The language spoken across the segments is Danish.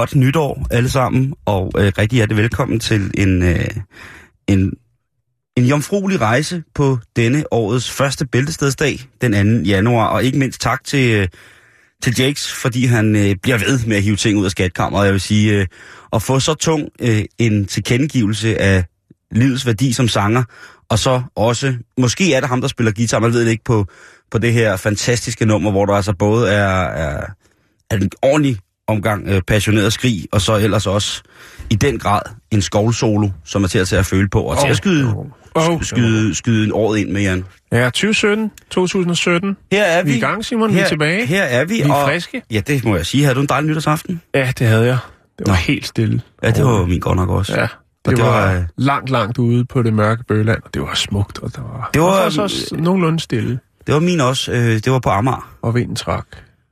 Godt nytår alle sammen, og øh, rigtig hjertelig velkommen til en, øh, en, en jomfruelig rejse på denne årets første bæltestedsdag, den 2. januar. Og ikke mindst tak til, øh, til Jakes, fordi han øh, bliver ved med at hive ting ud af skatkammeret. Jeg vil sige, øh, at få så tung øh, en tilkendegivelse af livets værdi som sanger, og så også, måske er det ham, der spiller guitar, man ved det ikke, på, på det her fantastiske nummer, hvor der altså både er, er, er en ordentlig omgang øh, passioneret skrig, og så ellers også i den grad en skovlsolo, som er til at tage at føle på, og til at skyde, Oh. skyde, skyde en året ind med, Jan. Ja, 2017, 2017. Her er Vi er i gang, Simon. Vi er her, tilbage. Her er vi. Vi er og, friske. Ja, det må jeg sige. Havde du en dejlig nytårsaften? Ja, det havde jeg. Det var Nå. helt stille. Ja, det var min godt nok også. Ja, det, det var, var, langt, langt ude på det mørke bøland, og det var smukt, og der var, Det var, og så også nogenlunde stille, Det var min også. Øh, det var på Amager. og vinden trak.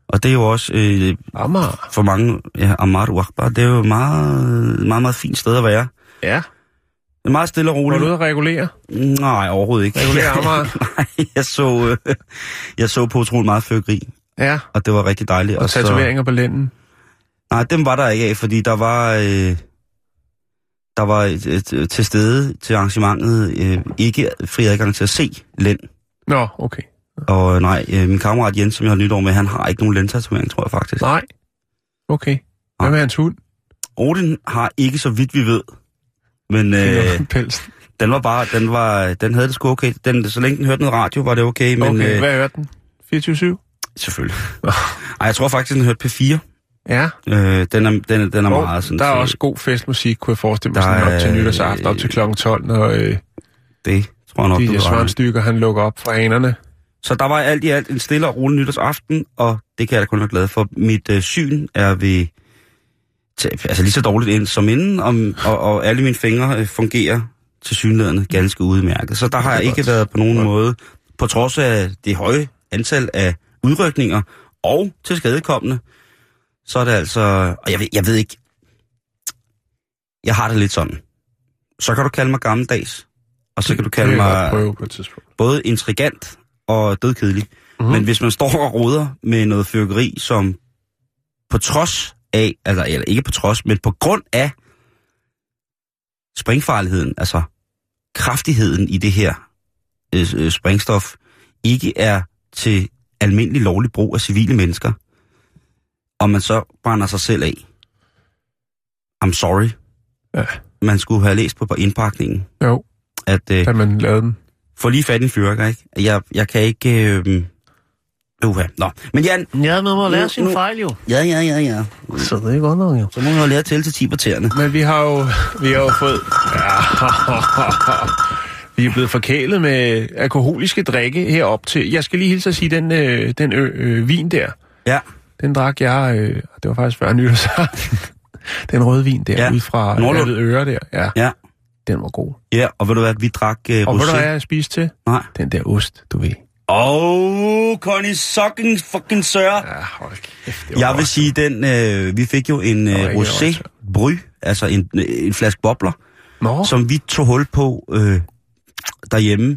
Og det er jo også øh, Amager. for mange, ja, Amager Akbar, det er jo et meget, meget, meget fint sted at være. Ja. Det er meget stille og Var roligt. du ude at regulere? Nej, overhovedet ikke. Regulere Amager? Nej, jeg så, øh, jeg så på utrolig meget fyrkeri, Ja. og det var rigtig dejligt. Og så- tatoveringer på lænden. Nej, dem var der ikke af, fordi der var, øh, der var et, et, et, til stede til arrangementet øh, ikke fri adgang til at se lænd. Nå, okay. Og øh, nej, øh, min kammerat Jens, som jeg har nytår med, han har ikke nogen lændtatovering, tror jeg faktisk. Nej. Okay. Hvad med hans hund? Odin har ikke, så vidt vi ved. Men øh, Pelsen. den var bare, den var, den havde det sgu okay. Den, så længe den hørte noget radio, var det okay, men Okay, øh, hvad hørte den? 24-7? selvfølgelig. Ej, jeg tror faktisk, den hørte P4. Ja. Øh, den er, den, er- den er Og meget sådan... der er så- også god festmusik, kunne jeg forestille mig, sådan op til nytårsaften, op til kl. 12, når øh, Det tror jeg nok, du DJ. Svanstykker, han lukker op for anerne. Så der var alt i alt en stille og rolig nytårsaften, og det kan jeg da kun være glad for. Mit øh, syn er ved, altså lige så dårligt ind som inden, og, og, og alle mine fingre øh, fungerer til synlædende ganske udmærket. Så der har jeg ikke været på nogen Godt. måde, på trods af det høje antal af udrykninger og til skadekommende, så er det altså, og jeg ved, jeg ved ikke, jeg har det lidt sådan. Så kan du kalde mig gammeldags, og så kan du kalde mig både intrigant og dødkedelig. Mhm. Mm. Men hvis man står og roder med noget fyrkeri, som på trods af, altså eller ikke på trods, men på grund af springfarligheden, altså kraftigheden i det her øh, øh, springstof, ikke er til almindelig lovlig brug af civile mennesker, og man så brænder sig selv af. I'm sorry. Ja. Man skulle have læst på, på indpakningen, Jo, at øh, da man lavede den. Få lige fat i en fyrker, ikke? Jeg, jeg kan ikke... Øh, uha. Nå, men Jan... Ja, man må lære Nu- sin nu- fejl jo. Ja, ja, ja, ja. Så det er godt nok jo. Så må man jo lære at tælle til 10 på tæerne. Men vi har jo, vi har jo fået... Ja, vi er blevet forkælet med alkoholiske drikke herop til... Jeg skal lige hilse at sige, den, øh, den ø, øh, vin der, Ja, den drak jeg... Øh, det var faktisk før nytårsaften. den røde vin der, Ja. ude fra. Nordlund. Øre der. Ja, ja. Den var god. Ja, og ved du hvad, vi drak øh, Og ved du, rosé. hvad jeg spiste til? Nej. Den der ost, du ved. Åh, oh, Connie Socken fucking sør. Ja, hold kæft, det var Jeg vil sige, den, øh, vi fik jo en øh, rosé bry, altså en, en flaske bobler, Nå, som vi tog hul på øh, derhjemme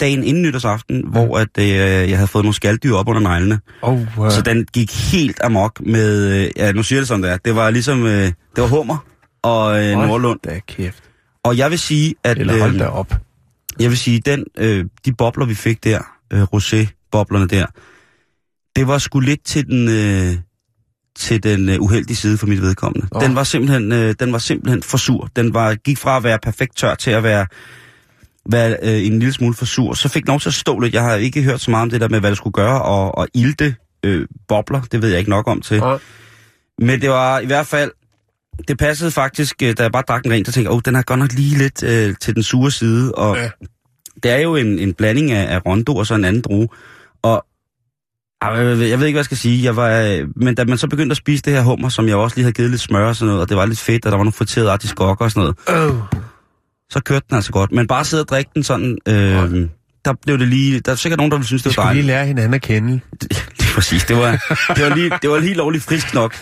dagen inden nytårsaften, mm. hvor at, øh, jeg havde fået nogle skalddyr op under neglene. oh, uh, Så den gik helt amok med, øh, ja nu siger jeg det som det er, det var ligesom, øh, det var hummer og øh, Nordlund. da kæft. Og jeg vil sige, at Eller hold øh, da op. jeg vil sige, den, øh, de bobler, vi fik der, øh, rosé-boblerne der, det var sgu lidt til den, øh, til den øh, uheldige side for mit vedkommende. Nå. Den var simpelthen, øh, den var simpelthen for sur. Den var, gik fra at være perfekt tør til at være, være øh, en lille smule for sur. Så fik den lov til at stå lidt. Jeg har ikke hørt så meget om det der med, hvad det skulle gøre, og, og ilte øh, bobler. Det ved jeg ikke nok om til. Og, Men det var i hvert fald det passede faktisk, øh, da jeg bare drak en ren, der tænkte jeg, oh, den er godt nok lige lidt øh, til den sure side. Og Ja. det er jo en, en blanding af, af Rondo og så en anden drue. Og jeg ved, ikke, hvad jeg skal sige. Jeg var, øh, men da man så begyndte at spise det her hummer, som jeg også lige havde givet lidt smør og sådan noget, og det var lidt fedt, og der var nogle friterede artiskokker og sådan noget, Oh. så kørte den altså godt. Men bare sidde og drikke den sådan, øh, der blev det lige... Der er sikkert nogen, der ville synes, Vi det var skulle lige dejligt. lære hinanden at kende. Præcis. Det var, det var, lige, det var helt lovligt frisk nok.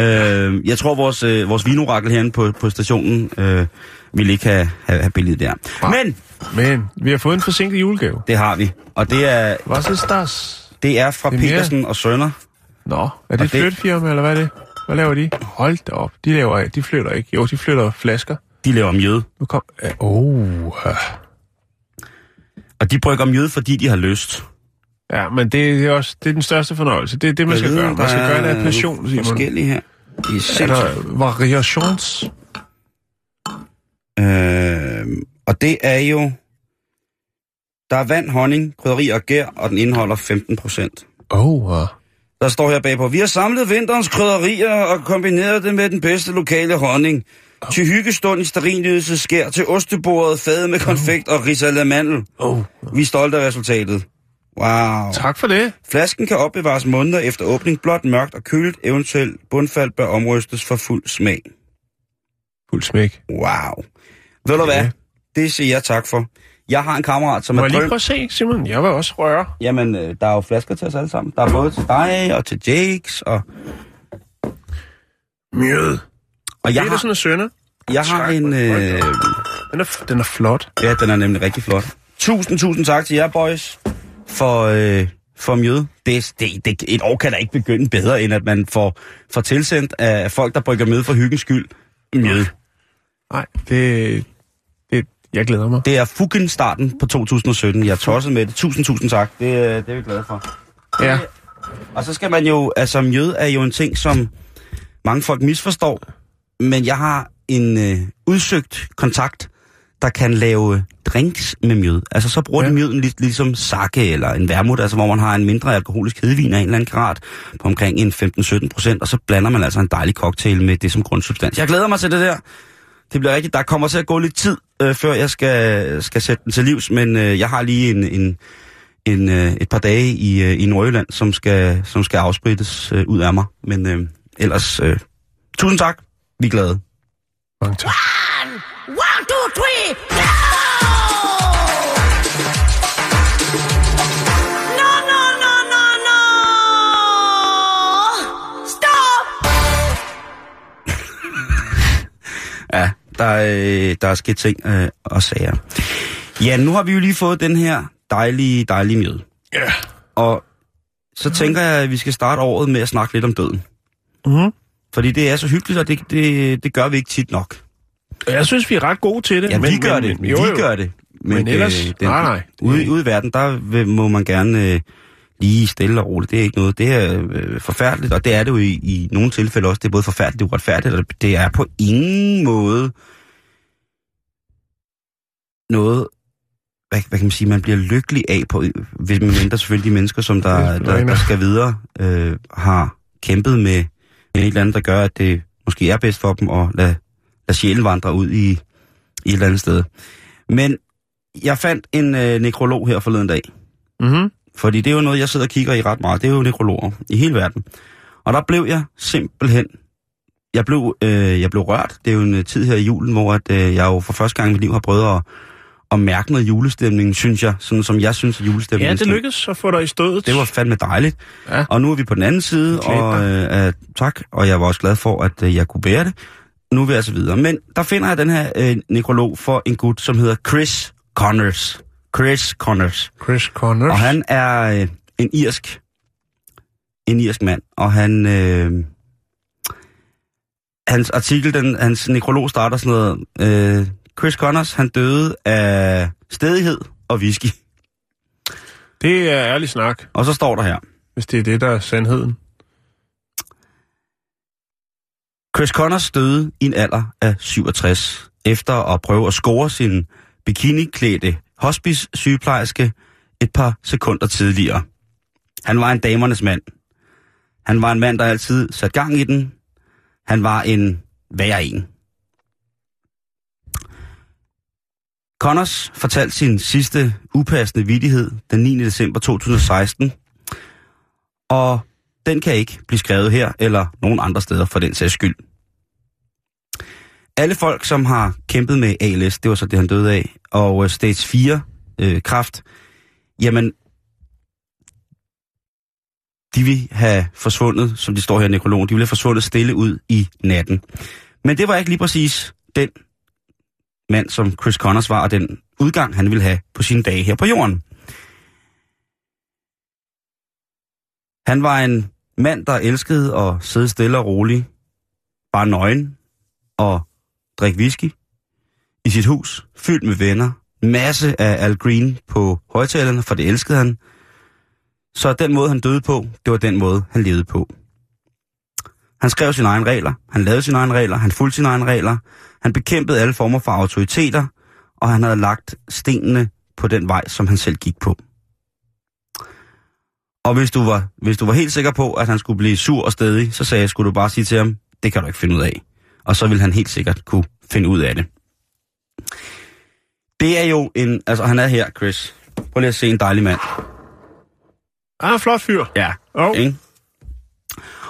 øh, jeg tror, vores, øh, vores vinorakel herinde på, på stationen øh, ville ikke have, have, have billedet der. Nej. Men Men vi har fået en forsinket julegave. det har vi. Og det er, Hvad så stas? det er fra Det er mere- Petersen og Sønner. Nå, er Og det et det- flytfirma, eller hvad er det? Hvad laver de? Hold da op. De laver de flytter ikke. Jo, de flytter flasker. De laver mjød. Nu kom... Åh, oh, Og de brygger mjød, fordi de har lyst. Ja, men det er også det er den største fornøjelse. Det er det, man skal gøre. Man skal gøre det af passion, Simon. Forskellige her. De er sindssygt. variations? Øh, og det er jo... Der er vand, honning, krydderi og gær, og den indeholder 15 procent. Oh, uh. Der står her bagpå, vi har samlet vinterens krydderier og kombineret det med den bedste lokale honning. Til hyggestund i sterinlydelse skær til ostebordet, fade med konfekt og ris mandel. oh. Vi er stolte af resultatet. Wow. Tak for det. Flasken kan opbevares måneder efter åbning, blot mørkt og køligt, eventuelt bundfald bør omrystes for fuld smag. Fuld smæk. Wow. Ved du hvad? Det siger jeg tak for. Jeg har en kammerat, som Må er jeg lige drøm... prøve at se, Simon? Jeg vil også røre. Jamen, øh, der er jo flasker til os alle sammen. Der er både til dig og til Jakes, og, Mjød. og jeg Det er har, sådan en sønner. jeg har en... Øh, Den er, den er flot. ja, den er nemlig rigtig flot. Tusind, tusind tak til jer, boys, for, øh, for mjød. Det, det, det, et år kan da ikke begynde bedre, end at man får, får tilsendt af folk, der brygger mjød for hyggens skyld. Mjød. Nej, det, det... Jeg glæder mig. Det er fucking starten på 2017. Jeg er tosset med det. Tusind, tusind tak. Det, øh, det er vi glade for. Ja. Og så skal man jo, altså mjød er jo en ting, som mange folk misforstår, men jeg har en øh, udsøgt kontakt, der kan lave drinks med mjød. Altså så bruger ja. De mjøden lig, ligesom sake eller en vermut, altså hvor man har en mindre alkoholisk hedvin af en eller anden grad på omkring en 15-17 procent, og så blander man altså en dejlig cocktail med det som grundsubstans. Jeg glæder mig til det der. Det bliver rigtigt. Der kommer til at gå lidt tid, øh, før jeg skal, skal sætte den til livs, men øh, jeg har lige en, en, en, øh, et par dage i, øh, i Nordjylland, som skal, som skal afsprittes øh, ud af mig. Men øh, ellers, øh, tusind tak. Vi er glade. Mange tak. Der, er, øh, der er sket ting øh, og sager. Ja, nu har vi jo lige fået den her dejlige, dejlige mjød. Ja. Og så tænker jeg, at vi skal starte året med at snakke lidt om døden. Mhm. Fordi det er så hyggeligt, og det, det, det gør vi ikke tit nok. Jeg synes, vi er ret gode til det. Ja, men, vi gør men, det. Jo, jo. Vi gør det. Men ellers- nej, nej. Ude, ude i verden, der vil- må man gerne øh, lige stille og roligt. Det er ikke noget. Det er øh, forfærdeligt, og det er det jo i, i nogle tilfælde også. Det er både forfærdeligt og uretfærdigt, og det er på ingen måde noget, hvad, hvad kan man sige, man bliver lykkelig af på, hvis man mindre selvfølgelig de mennesker, som der, er der, der skal videre, øh, har kæmpet med et eller andet, der gør, at det måske er bedst for dem at lade, lade sjælen vandre ud i, i et eller andet sted. Men jeg fandt en øh, nekrolog her forleden dag, Mhm. Fordi det er jo noget, jeg sidder og kigger i ret meget. Det er jo nekrologer i hele verden. Og der blev jeg simpelthen... Jeg blev, øh, jeg blev rørt. Det er jo en øh, tid her i julen, hvor at, øh, jeg jo for første gang i mit liv har prøvet at, at mærke noget julestemning, synes jeg. Sådan som jeg synes, at julestemningen Ja, det lykkedes at få dig i stødet. Det var fandme dejligt. Ja. Og nu er vi på den anden side, og øh, øh, tak, og jeg var også glad for, at øh, jeg kunne bære det. Nu er vi altså videre. Men der finder jeg den her øh, nekrolog for en gut, som hedder Chris Connors. Chris Connors. Chris Connors. Og han er øh, en irsk, en irsk mand, og han, øh, hans artikel, den, hans nekrolog starter sådan noget, øh, Chris Connors, han døde af stedighed og whisky. Det er ærlig snak, Og så står der her, hvis det er det, der er sandheden. Chris Connors døde i en alder af 67, efter at prøve at score sin bikiniklædte hospice-sygeplejerske et par sekunder tidligere. Han var en damernes mand. Han var en mand, der altid satte gang i den. Han var en værre en. Connors fortalte sin sidste upassende vidighed den 9. december 2016, og den kan ikke blive skrevet her eller nogen andre steder for den sags skyld. Alle folk, som har kæmpet med ALS, det var så det, han døde af, og øh, stage 4 øh, kraft, jamen, de vil have forsvundet, som de står her i nekrologen, de vil have forsvundet stille ud i natten. Men det var ikke lige præcis den mand, som Chris Connors var, og den udgang, han ville have på sine dage her på jorden. Han var en mand, der elskede at sidde stille og roligt, bare nøgen, og drikke whisky i sit hus, fyldt med venner, masse af Al Green på højtalerne, for det elskede han. Så den måde, han døde på, det var den måde, han levede på. Han skrev sine egne regler, han lavede sine egne regler, han fulgte sine egne regler, han bekæmpede alle former for autoriteter, og han havde lagt stenene på den vej, som han selv gik på. Og hvis du var, hvis du var helt sikker på, at han skulle blive sur og stedig, så sagde jeg, skulle du bare sige til ham, det kan du ikke finde ud af. Og så ville han helt sikkert kunne finde ud af det. Det er jo en, altså han er her, Chris. Prøv lige at se en dejlig mand. Ah, flot fyr. Ja. Oh. Ikke?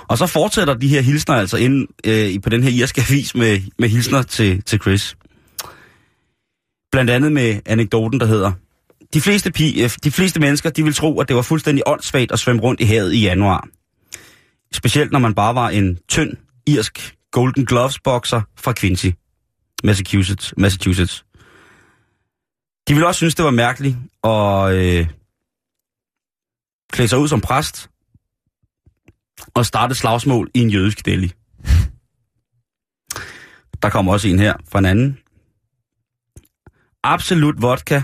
Og så fortsætter de her hilsner altså ind øh, på den her irske avis med, med hilsner til, til Chris. Blandt andet med anekdoten, der hedder, de fleste, pi, øh, de fleste mennesker de vil tro, at det var fuldstændig åndssvagt at svømme rundt i havet i januar. Specielt når man bare var en tynd, irsk Golden Gloves bokser fra Quincy, Massachusetts. Massachusetts. De ville også synes, det var mærkeligt at øh, klæde sig ud som præst og starte slagsmål i en jødisk deli. Der kommer også en her fra en anden. Absolut vodka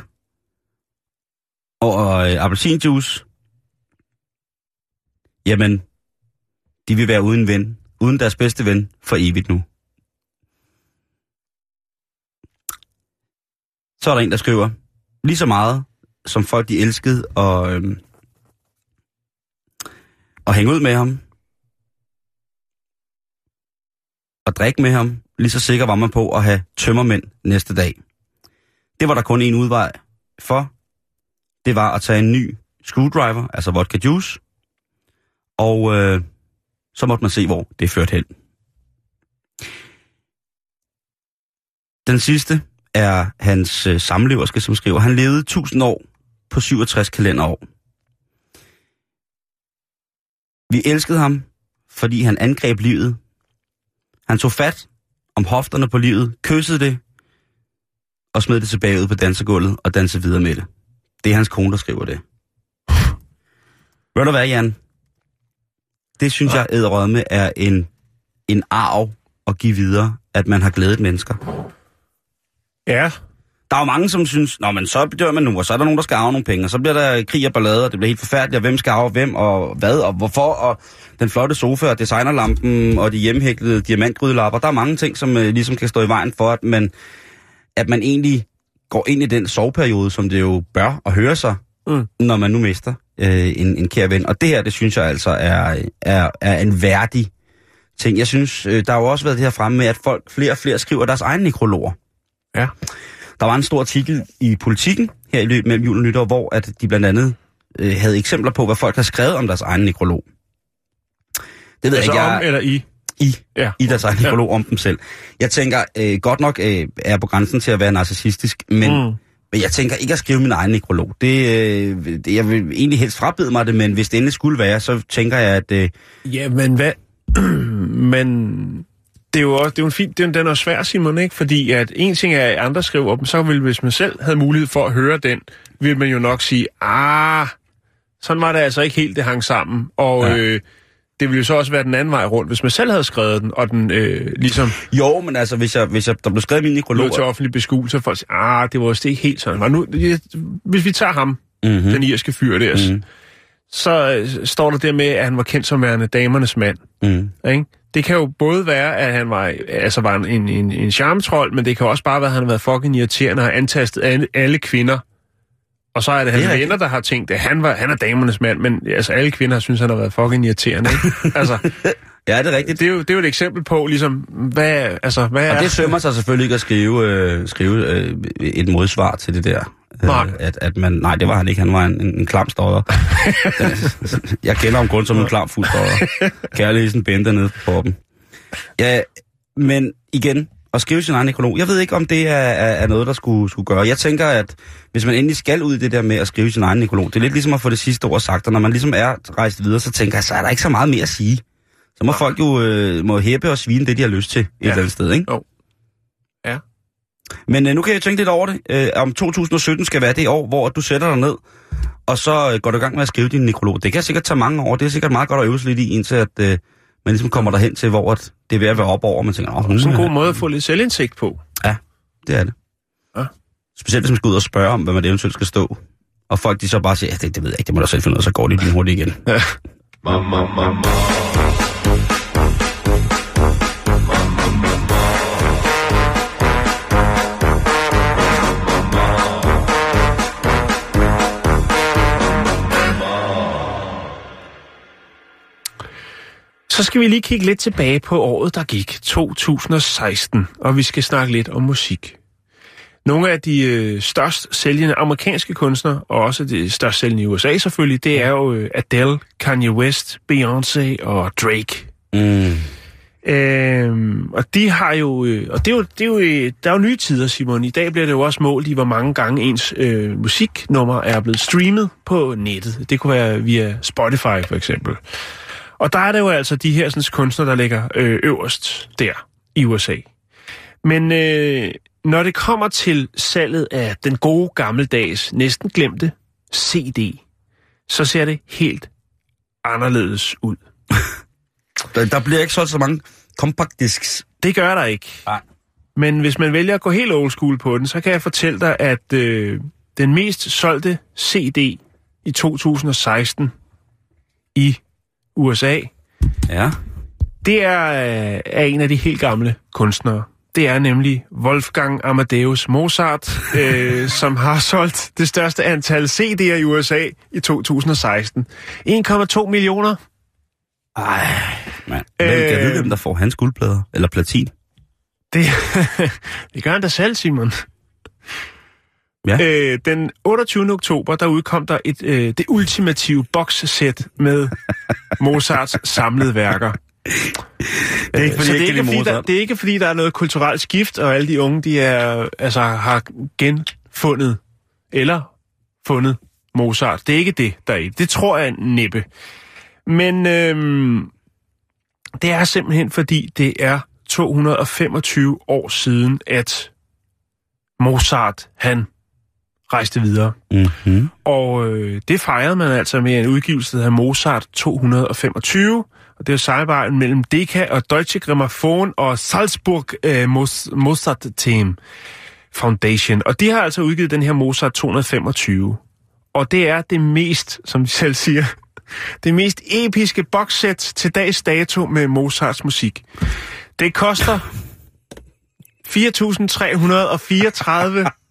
og øh, appelsinjuice. Jamen, de vil være uden ven, uden deres bedste ven for evigt nu. Så er der en, der skriver, lige så meget som folk de elskede og, øhm, og hænge ud med ham, og drikke med ham, lige så sikker var man på at have tømmermænd næste dag. Det var der kun en udvej for. Det var at tage en ny screwdriver, altså vodka juice, og øh, så måtte man se, hvor det førte hen. Den sidste er hans øh, samleverske, som skriver, han levede 1000 år på 67 kalenderår. Vi elskede ham, fordi han angreb livet. Han tog fat om hofterne på livet, kyssede det, og smed det tilbage ud på dansegulvet og dansede videre med det. Det er hans kone, der skriver det. Ved du hvad, Jan? Det synes jeg æderrømme er en, en arv at give videre, at man har glædet mennesker. Ja. Der er jo mange, som synes, Nå, men så dør man nu, og så er der nogen, der skal arve nogle penge, og så bliver der krig og ballade, og det bliver helt forfærdeligt, og hvem skal arve hvem, og hvad, og hvorfor, og den flotte sofa, og designerlampen, og de hjemmehæklede diamantgrydelapper. Der er mange ting, som øh, ligesom kan stå i vejen for, at man, at man egentlig går ind i den soveperiode, som det jo bør at høre sig, Mm. når man nu mister øh, en, en kær ven. Og det her, det synes jeg altså er, er, er en værdig ting. Jeg synes, øh, der har jo også været det her fremme med, at folk flere og flere skriver deres egne nekrologer. Ja. Der var en stor artikel i Politiken her i løbet mellem jul og nytår, hvor at de blandt andet øh, havde eksempler på, hvad folk har skrevet om deres egen nekrolog. Det ved Altså jeg ikke, om jeg, eller i. i, Ja. i deres egen nekrolog om dem selv. Jeg tænker, øh, godt nok øh, er på grænsen til at være narcissistisk, men, mm. Men jeg tænker ikke at skrive min egen nekrolog. Det, øh, det, jeg vil egentlig helst frabede mig det, men hvis det endelig skulle være, så tænker jeg, at... Øh, Ja, men hvad... men det er jo også, det er jo en fin, det er, den er svær, Simon, ikke? Fordi at en ting er, at andre skriver op, så vil, hvis man selv havde mulighed for at høre den, vil man jo nok sige, ah, sådan var det altså ikke helt, det hang sammen. Og ja. øh, det ville jo så også være den anden vej rundt, hvis man selv havde skrevet den, og den øh, ligesom jo, men altså, hvis, jeg, hvis jeg, der blev skrevet min nekrolog... til offentlig beskuelse, folk siger, ah, det var vist ikke helt sådan. Men nu, hvis vi tager ham, mm-hmm. mm. den irske fyr der, Mhm. mm. så øh, står der der med, at han var kendt som værende damernes mand. Mm. Ikke? Det kan jo både være, at han var, altså var en, en, en, charmetrol, men det kan også bare være, at han har været fucking irriterende og antastet alle, alle kvinder. Og så er det hans Det er venner, der har tænkt, at han, var, han er damernes mand, men altså alle kvinder synes, han har været fucking irriterende. Ikke? altså, Ja, det er rigtigt. Det er, jo, det er jo et eksempel på, ligesom, hvad, altså, hvad Og er... det sømmer sig selvfølgelig ikke at skrive, øh, skrive øh, et modsvar til det der. Øh, Nej. At, at man, nej, det var han ikke. Han var en, en, en klam stodder. jeg kender ham kun som en klam fuld stodder. Kærligheden Bente nede på poppen. Ja, men igen, at skrive sin egen nekrolog. Jeg ved ikke, om det er, er, er noget, der skulle, skulle gøre. Jeg tænker, at hvis man endelig skal ud i det der med at skrive sin egen nekrolog, det er lidt ligesom at få det sidste ord sagt, og når man ligesom er rejst videre, så tænker jeg, så er der ikke så meget mere at sige. Så må folk jo øh, må hæppe og svine det, de har lyst til et Ja. eller andet sted, ikke? Jo. Ja. Men øh, nu kan jeg tænke lidt over det. Øh, om 2017 skal være det år, hvor du sætter dig ned, og så øh, går du i gang med at skrive din nekrolog. Det kan sikkert tage mange år. Det er sikkert meget godt at øve sig lidt i, indtil at øh, man ligesom kommer derhen til, hvor at det er ved at være op over, og man tænker, åh, nu Sådan en er- god måde at få lidt selvindsigt på. det er det. Ja. Specielt hvis man skal ud og spørge om, hvad man eventuelt skal stå. Og folk de så bare siger, ja, det, det ved jeg ikke, det må du selv finde ud af, så går det lige hurtigt igen. Så skal vi lige kigge lidt tilbage på året, der gik, 2016, og vi skal snakke lidt om musik. Nogle af de øh, størst sælgende amerikanske kunstnere, og også de størst sælgende i USA selvfølgelig, det er jo øh, Adele, Kanye West, Beyoncé og Drake. Mm. Øhm, og de har jo, øh, og det er jo, det er jo, øh, der er jo nye tider, Simon. I dag bliver det jo også målt i, hvor mange gange ens øh, musiknummer er blevet streamet på nettet. Det kunne være via Spotify for eksempel. Og der er det jo altså de her sådan, kunstnere, der ligger øh, øverst der i USA. Men øh, når det kommer til salget af den gode gammeldags, næsten glemte CD, så ser det helt anderledes ud. Der, der bliver ikke solgt så mange compact discs. Det gør der ikke. Nej. Men hvis man vælger at gå helt old school på den, så kan jeg fortælle dig, at øh, den mest solgte CD i 2016 i USA, Ja. det er, øh, er en af de helt gamle kunstnere. Det er nemlig Wolfgang Amadeus Mozart, øh, som har solgt det største antal CD'er i USA i 2016. 1,2 millioner. Ej, mand. Hvem Øh. vide, hvem der får hans guldplader? Eller platin? Det, det gør han da selv, Simon. Ja. Øh, den 28. oktober, der udkom der et, øh, det ultimative boxsæt med Mozarts samlede værker. Det er ikke, fordi Så jeg det er, ikke fordi, der, det er ikke fordi, der er noget kulturelt skift, og alle de unge, de er, altså, har genfundet eller fundet Mozart. Det er ikke det, der er i det. Det tror jeg næppe. Men øhm, det er simpelthen fordi, det er 225 år siden, at Mozart, han rejste videre. Mm-hmm. Og øh, det fejrede man altså med en udgivelse, hedder Mozart 225. Og det er samarbejdet mellem Decca og Deutsche Grammophon og Salzburg øh, Mozart Team Foundation. Og de har altså udgivet den her Mozart 225. Og det er det mest, som de selv siger, det mest episke boxsæt til dags dato med Mozarts musik. Det koster 4.334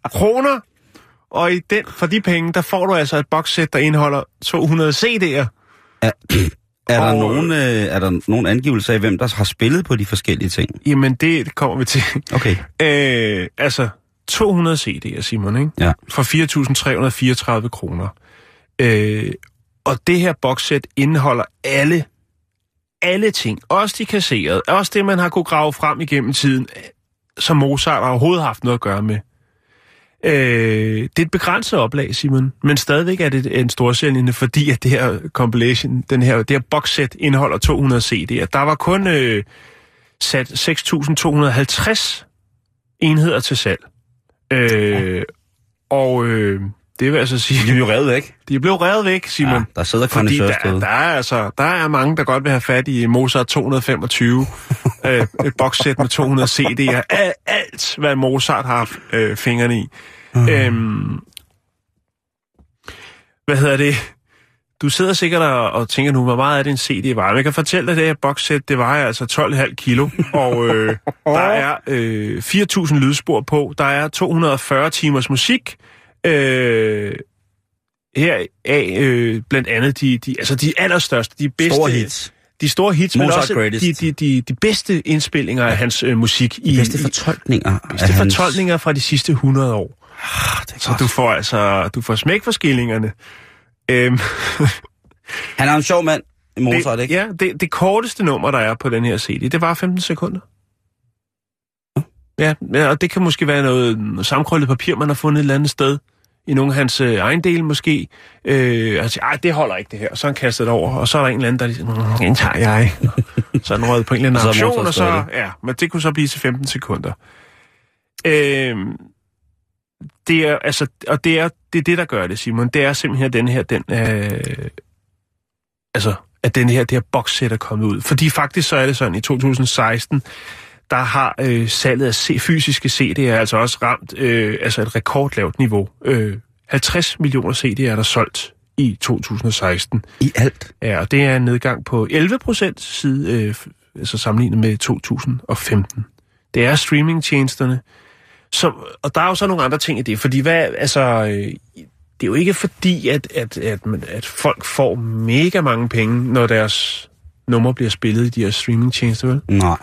kroner, og i den, for de penge, der får du altså et boxsæt, der indeholder 200 CD'er. Er, er, der Og- nogen, øh, er der nogen angivelse af, hvem der har spillet på de forskellige ting? Jamen, det, det kommer vi til. Okay. Øh, altså, 200 CD'er, Simon, ikke? Ja. For 4.334 kroner. Øh, og det her boxsæt indeholder alle, alle ting. Også de kasserede. Også det, man har kunne grave frem igennem tiden, som Mozart har overhovedet haft noget at gøre med. Øh, det er et begrænset oplag, Simon, men stadigvæk er det en storsælgende, fordi at det her compilation, den her, det her boxsæt indeholder 200 CD'er. Der var kun øh, sat 6.250 enheder til salg. Øh, og øh, det vil altså sige, De er jo revet væk. de er blevet revet væk, Simon. Ja, der sidder Fordi kondensør der, stadig. der, er altså, der er mange, der godt vil have fat i Mozart 225. øh, et boxsæt med 200 CD'er. Al- Alt, hvad Mozart har haft øh, fingrene i. Mhm. Øhm, hvad hedder det? Du sidder sikkert og, og tænker nu, hvor meget er det en CD? Men jeg kan fortælle dig, at det her boxsæt, det vejer altså 12,5 kilo, og øh, der er øh, 4.000 lydspor på, der er 240 timers musik, øh, her af øh, blandt andet de, de, altså de allerstørste, de bedste, Store hits. de store hits, men Mozart også greatest. de, de, de, de bedste indspillinger af hans øh, musik. I, De bedste i- fortolkninger. bedste af hans- fortolkninger fra de sidste 100 år. det er Så godt. du får altså du får smæk for skillingerne. Øhm, Han er en sjov mand, Mozart, det, ikke? Ja, det, det korteste nummer, der er på den her CD, det var 15 sekunder. Ja, ja, og det kan måske være noget, noget sammenkrøllet papir, man har fundet et eller andet sted. I nogle af hans øh, ejendele måske. Øh, og siger, det holder ikke det her. Og så han kastet det over, og så er der en eller anden, der lige "Mm, den tager jeg. så er den røget på en eller anden Og så og så, ja, men det kunne så blive til 15 sekunder. Øh, det er, altså, og det er, det er det, der gør det, Simon. Det er simpelthen den her, den, øh, altså, at den her, det her boxsæt er kommet ud. Fordi faktisk så er det sådan, i 2016, der har øh, salget af C- fysiske CD'er altså også ramt øh, altså et rekordlavt niveau. Øh, 50 millioner CD'er er der solgt i 2016. I alt. Ja, og det er en nedgang på 11 procent side, øh, altså sammenlignet med 2015. Det er streamingtjenesterne. Så, og der er jo så nogle andre ting i det, fordi hvad, altså, øh, det er jo ikke fordi, at, at, at, at folk får mega mange penge, når deres nummer bliver spillet i de her streamingtjenester, vel? Nej.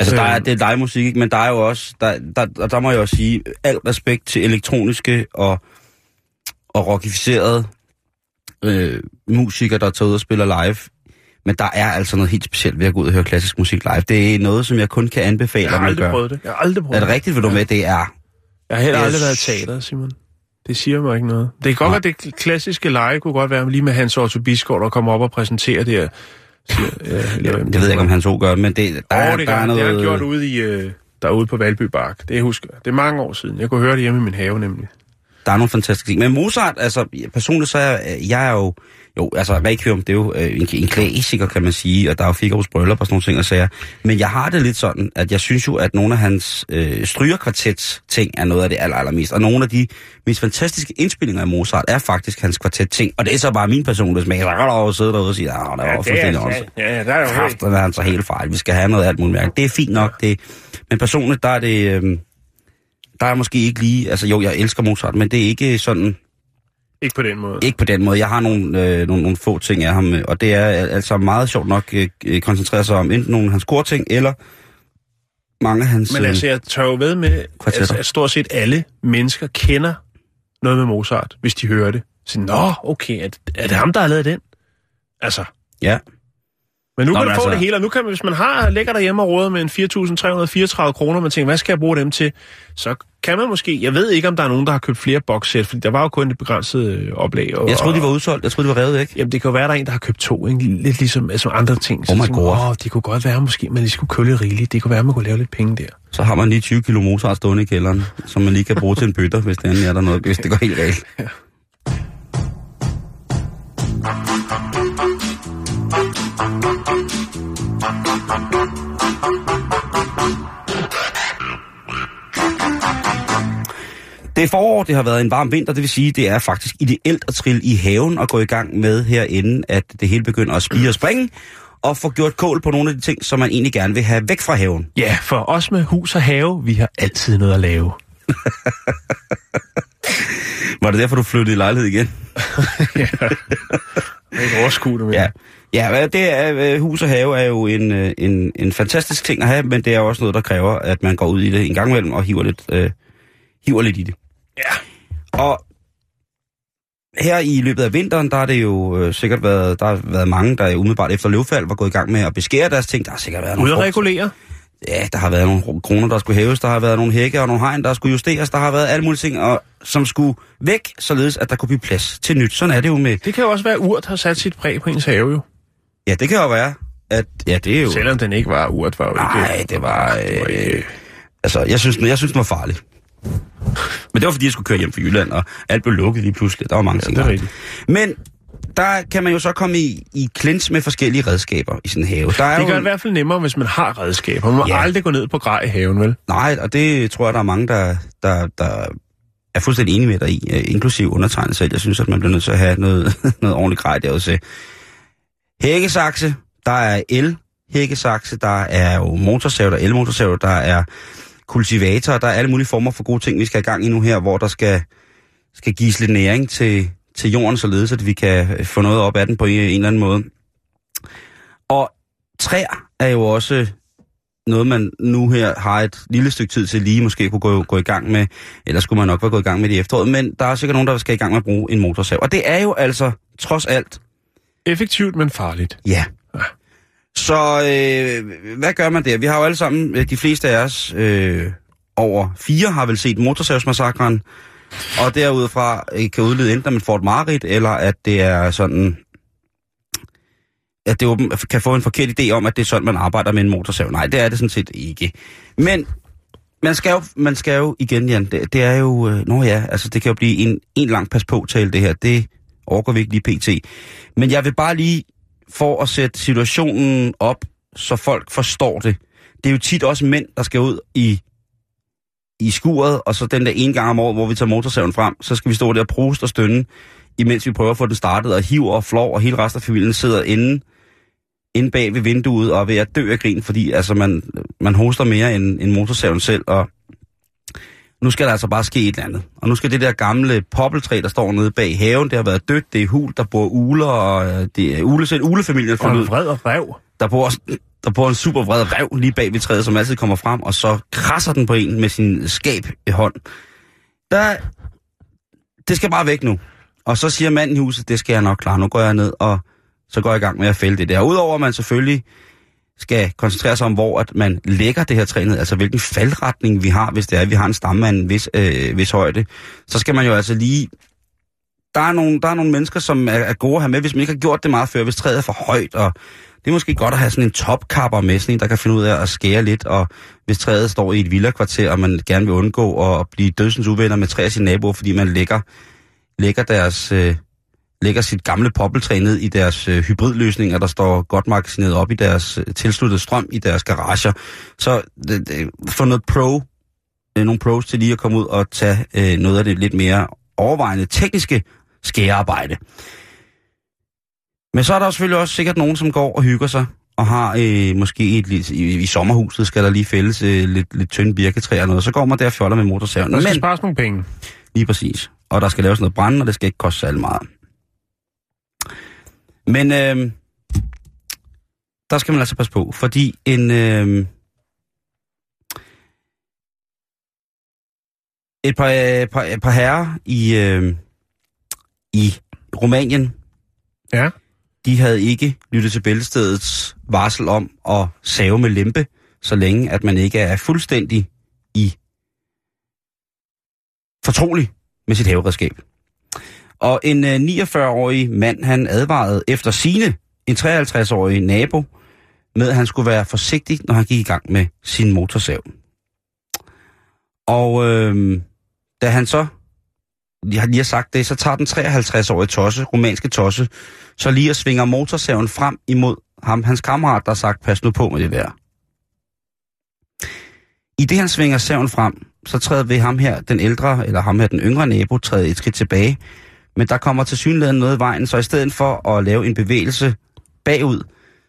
Altså, der er, Øh. det er dig musik, ikke? men der er jo også, der, der, der, der må jeg også sige, al respekt til elektroniske og, og rockificerede øh, musikere, der tager ud og spiller live. Men der er altså noget helt specielt ved at gå ud og høre klassisk musik live. Det er noget, som jeg kun kan anbefale, Jeg har at man aldrig gør. prøvet det. Jeg har aldrig prøvet Er det rigtigt, vil du med? Det er... Jeg har heller Jeg aldrig været i teater, Simon. Det siger mig ikke noget. Det kan godt være, det klassiske lege kunne godt være lige med Hans Otto Bisgaard, der kommer op og præsenterer det her. Siger, øh, eller, Det ved jeg ikke, om han så gør, men det, der, er, det, der er noget... det har gjort ude, i, øh, derude på Valby Bark. Det husker jeg. Det er mange år siden. Jeg kunne høre det hjemme i min have, nemlig. Der er nogle fantastiske ting. Men Mozart, altså personligt så er jeg, jeg er jo... Jo, altså Requiem, det er jo øh, en, en klassiker, kan man sige, og der er jo Figaro's bryllup og sådan nogle ting at sige. Men jeg har det lidt sådan, at jeg synes jo, at nogle af hans øh, strygerkvartets ting er noget af det aller, allermest. Og nogle af de mest fantastiske indspillinger af Mozart er faktisk hans kvartet ting. Og det er så bare min personlige smag. Jeg kan godt sidde derude og sige, at det var fuldstændig også. ja, ja, der er jo Kraft, der er han så helt fejl. Vi skal have noget alt muligt mærke. Det er fint nok, det. Men personligt, der er det... Øh, der er måske ikke lige... Altså jo, jeg elsker Mozart, men det er ikke sådan... Ikke på den måde. Ikke på den måde. Jeg har nogle, øh, nogle, nogle få ting af ham, øh, og det er al- altså meget sjovt nok øh, øh, koncentrere sig om enten nogle af hans korting, eller mange af hans... Men øh, altså, jeg tør jo ved med, Kvartetter. altså, at stort set alle mennesker kender noget med Mozart, hvis de hører det. Så, nå, okay, er det, er det ham, der har lavet den? Altså, Ja, Men nu Nå, kan men du få altså- det hele, og nu kan man, hvis man har ligger derhjemme og råder med en 4.334 kroner, man tænker, hvad skal jeg bruge dem til? Så kan man måske, jeg ved ikke, om der er nogen, der har købt flere boxsæt, fordi der var jo kun et begrænset øh, oplag. Og, jeg troede, de var udsolgt. Jeg troede, de var revet væk. Jamen, det kan jo være, der er en, der har købt to, ikke? lidt ligesom altså, andre ting. Oh my tænker God. Åh, det kunne godt være, måske man lige skulle køle lidt rigeligt. Det kunne være, man kunne lave lidt penge der. Så har man lige 20 kilo Mozart stående i kælderen, som man lige kan bruge til en bøtter, hvis det endelig er der noget, hvis det går helt galt. Det er forår, det har været en varm vinter, det vil sige, det er faktisk ideelt at trille i haven og gå i gang med herinde, at det hele begynder at spire og springe, og få gjort kål på nogle af de ting, som man egentlig gerne vil have væk fra haven. Ja, for os med hus og have, vi har altid noget at lave. Var det derfor, du flyttede i lejlighed igen? Ikke overskue det mere. Ja. Ja, det er, øh, hus og have er jo en, øh, en, en fantastisk ting at have, men det er også noget, der kræver, at man går ud i det en gang imellem og hiver lidt, øh, hiver lidt i det. Ja. Og her i løbet af vinteren, der har det jo øh, sikkert været, der har været mange, der umiddelbart efter løvfald var gået i gang med at beskære deres ting. Der har sikkert været nogle, at frugt- regulere. ja, der har været nogle kroner, der skulle hæves, der har været nogle hække og nogle hegn, der skulle justeres, der har været alle mulige ting, og, som skulle væk, således at der kunne blive plads til nyt. Sådan er det jo med, Det kan jo også være, at urt har sat sit præg på ens have jo. ja, det kan jo være, at, ja, det er jo... Selvom den ikke var urt, var jo ikke... Nej, det var... det var Øh, ikke- altså, jeg synes, jeg synes, den var farlig. Men det var, fordi jeg skulle køre hjem fra Jylland, og alt blev lukket lige pludselig. Der var mange Ja, ting. det er rigtigt. Men der kan man jo så komme i, i klins med forskellige redskaber i sådan en have. Der er Det jo, gør det i hvert fald nemmere, hvis man har redskaber. Man må Ja. ja. aldrig gå ned på grej i haven, vel? Nej, og det tror jeg, der er mange, der, der, der er fuldstændig enige med dig i, øh, inklusiv undertegnet selv. Jeg synes, at man bliver nødt til at have noget, noget ordentligt grej derude til. Hækkesakse, der er el hækkesakse, der er jo motorsav, der er elmotorsav, der er kultivator, der er alle mulige former for gode ting, vi skal have gang i nu her, hvor der skal, skal gives lidt næring til, til jorden, således at vi kan få noget op af den på en, en eller anden måde. Og træer er jo også noget, man nu her har et lille stykke tid til lige måske kunne gå, gå i gang med, eller skulle man nok være gået i gang med det i efteråret, men der er sikkert nogen, der skal i gang med at bruge en motorsav. Og det er jo altså, trods alt, Effektivt, men farligt. ja. Så øh, hvad gør man der? Vi har jo alle sammen, øh, de fleste af os, øh, over fire har vel set motorsavsmassakren, og derudfra øh, kan udlede enten, at man får et mareridt, eller at det er sådan, at det åben, kan få en forkert idé om, at det er sådan, man arbejder med en motorsav. Nej, det er det sådan set ikke. Men man skal jo, man skal jo igen, Jan, det, det er jo, øh, nå ja, altså det kan jo blive en, en lang pas på tale det her. Det overgår vi ikke lige pt. Men jeg vil bare lige, for at sætte situationen op, så folk forstår det. Det er jo tit også mænd, der skal ud i, i skuret, og så den der en gang om året, hvor vi tager motorsaven frem, så skal vi stå der og proste og stønne, imens vi prøver at få den startet, og hiver og flår, og hele resten af familien sidder inde, inde bag ved vinduet og er ved at dø af grin, fordi altså, man, man hoster mere end, end motorsaven selv, og nu skal der altså bare ske et eller andet. Og nu skal det der gamle poppeltræ, der står nede bag haven, det har været dødt, det er hul, der bor uler, og øh, det er ule, selv ulefamilien Og fundet en vred og rev. Der bor, der bor en super vred rev lige bag ved træet, som altid kommer frem, og så krasser den på en med sin skab i hånd. Der, det skal bare væk nu. Og så siger manden i huset, det skal jeg nok klare. Nu går jeg ned, og så går jeg i gang med at fælde det der. Udover at man selvfølgelig skal koncentrere sig om, hvor at man lægger det her træ ned, altså hvilken faldretning vi har, hvis det er, at vi har en stamme af en vis, øh, vis højde, så skal man jo altså lige... Der er, nogle, der er nogle mennesker, som er, er gode at have med, hvis man ikke har gjort det meget før, hvis træet er for højt, og det er måske godt at have sådan en topkapper med, sådan en, der kan finde ud af at skære lidt, og hvis træet står i et villakvarter, og man gerne vil undgå at blive dødsens uvenner med træ sine naboer, fordi man lægger, lægger deres... Øh, lægger sit gamle poppeltræ ned i deres øh, hybridløsninger, der står godt magasineret op i deres øh, tilsluttede strøm i deres garager. Så det, det, få noget pro, øh, nogle pros til lige at komme ud og tage øh, noget af det lidt mere overvejende tekniske skærearbejde. Men så er der selvfølgelig også sikkert nogen, som går og hygger sig, og har øh, måske et, i, i sommerhuset skal der lige fældes øh, lidt, lidt tynde birketræer og noget, så går man der og fjoller med motorsaven. Der skal Men, spares nogle penge. lige præcis. Og der skal laves noget brænde, og det skal ikke koste særlig meget. Men øh, der skal man altså passe på, fordi en... Øh, et par, øh, par, par herrer i, øh, i Rumænien, Ja. de havde ikke lyttet til bæltestedets varsel om at save med lempe, så længe at man ikke er fuldstændig i fortrolig med sit haveredskab. Og en øh, 49-årig mand, han advarede efter sine en 53-årig nabo med, at han skulle være forsigtig, når han gik i gang med sin motorsav. Og øh, da han så jeg har lige sagt det, så tager den 53-årige tosse, romanske tosse, så lige og svinger motorsaven frem imod ham, hans kammerat, der har sagt, pas nu på med det vejr. I det han svinger saven frem, så træder ved ham her, den ældre, eller ham her, den yngre nabo, træder et skridt tilbage. Men der kommer til synligheden noget i vejen, så i stedet for at lave en bevægelse bagud,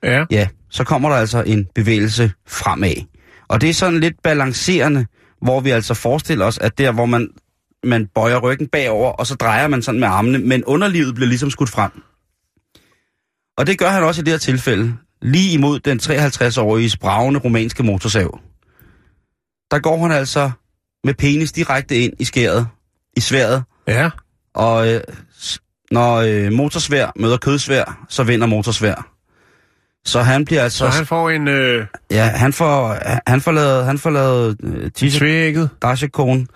Ja. ja, så kommer der altså en bevægelse fremad. Og det er sådan lidt balancerende, hvor vi altså forestiller os, at der, hvor man, man bøjer ryggen bagover, og så drejer man sådan med armene, men underlivet bliver ligesom skudt frem. Og det gør han også i det her tilfælde, lige imod den 53-årige bravende romanske motorsav. Der går han altså med penis direkte ind i skæret, i sværet, Ja. Og øh, når øh, motorsvær møder kødsvær, så vinder motorsvær. Så han bliver altså... Så han får en øh, Ja, han får, han får lavet, han får lavet øh, tvækket. Dashekone.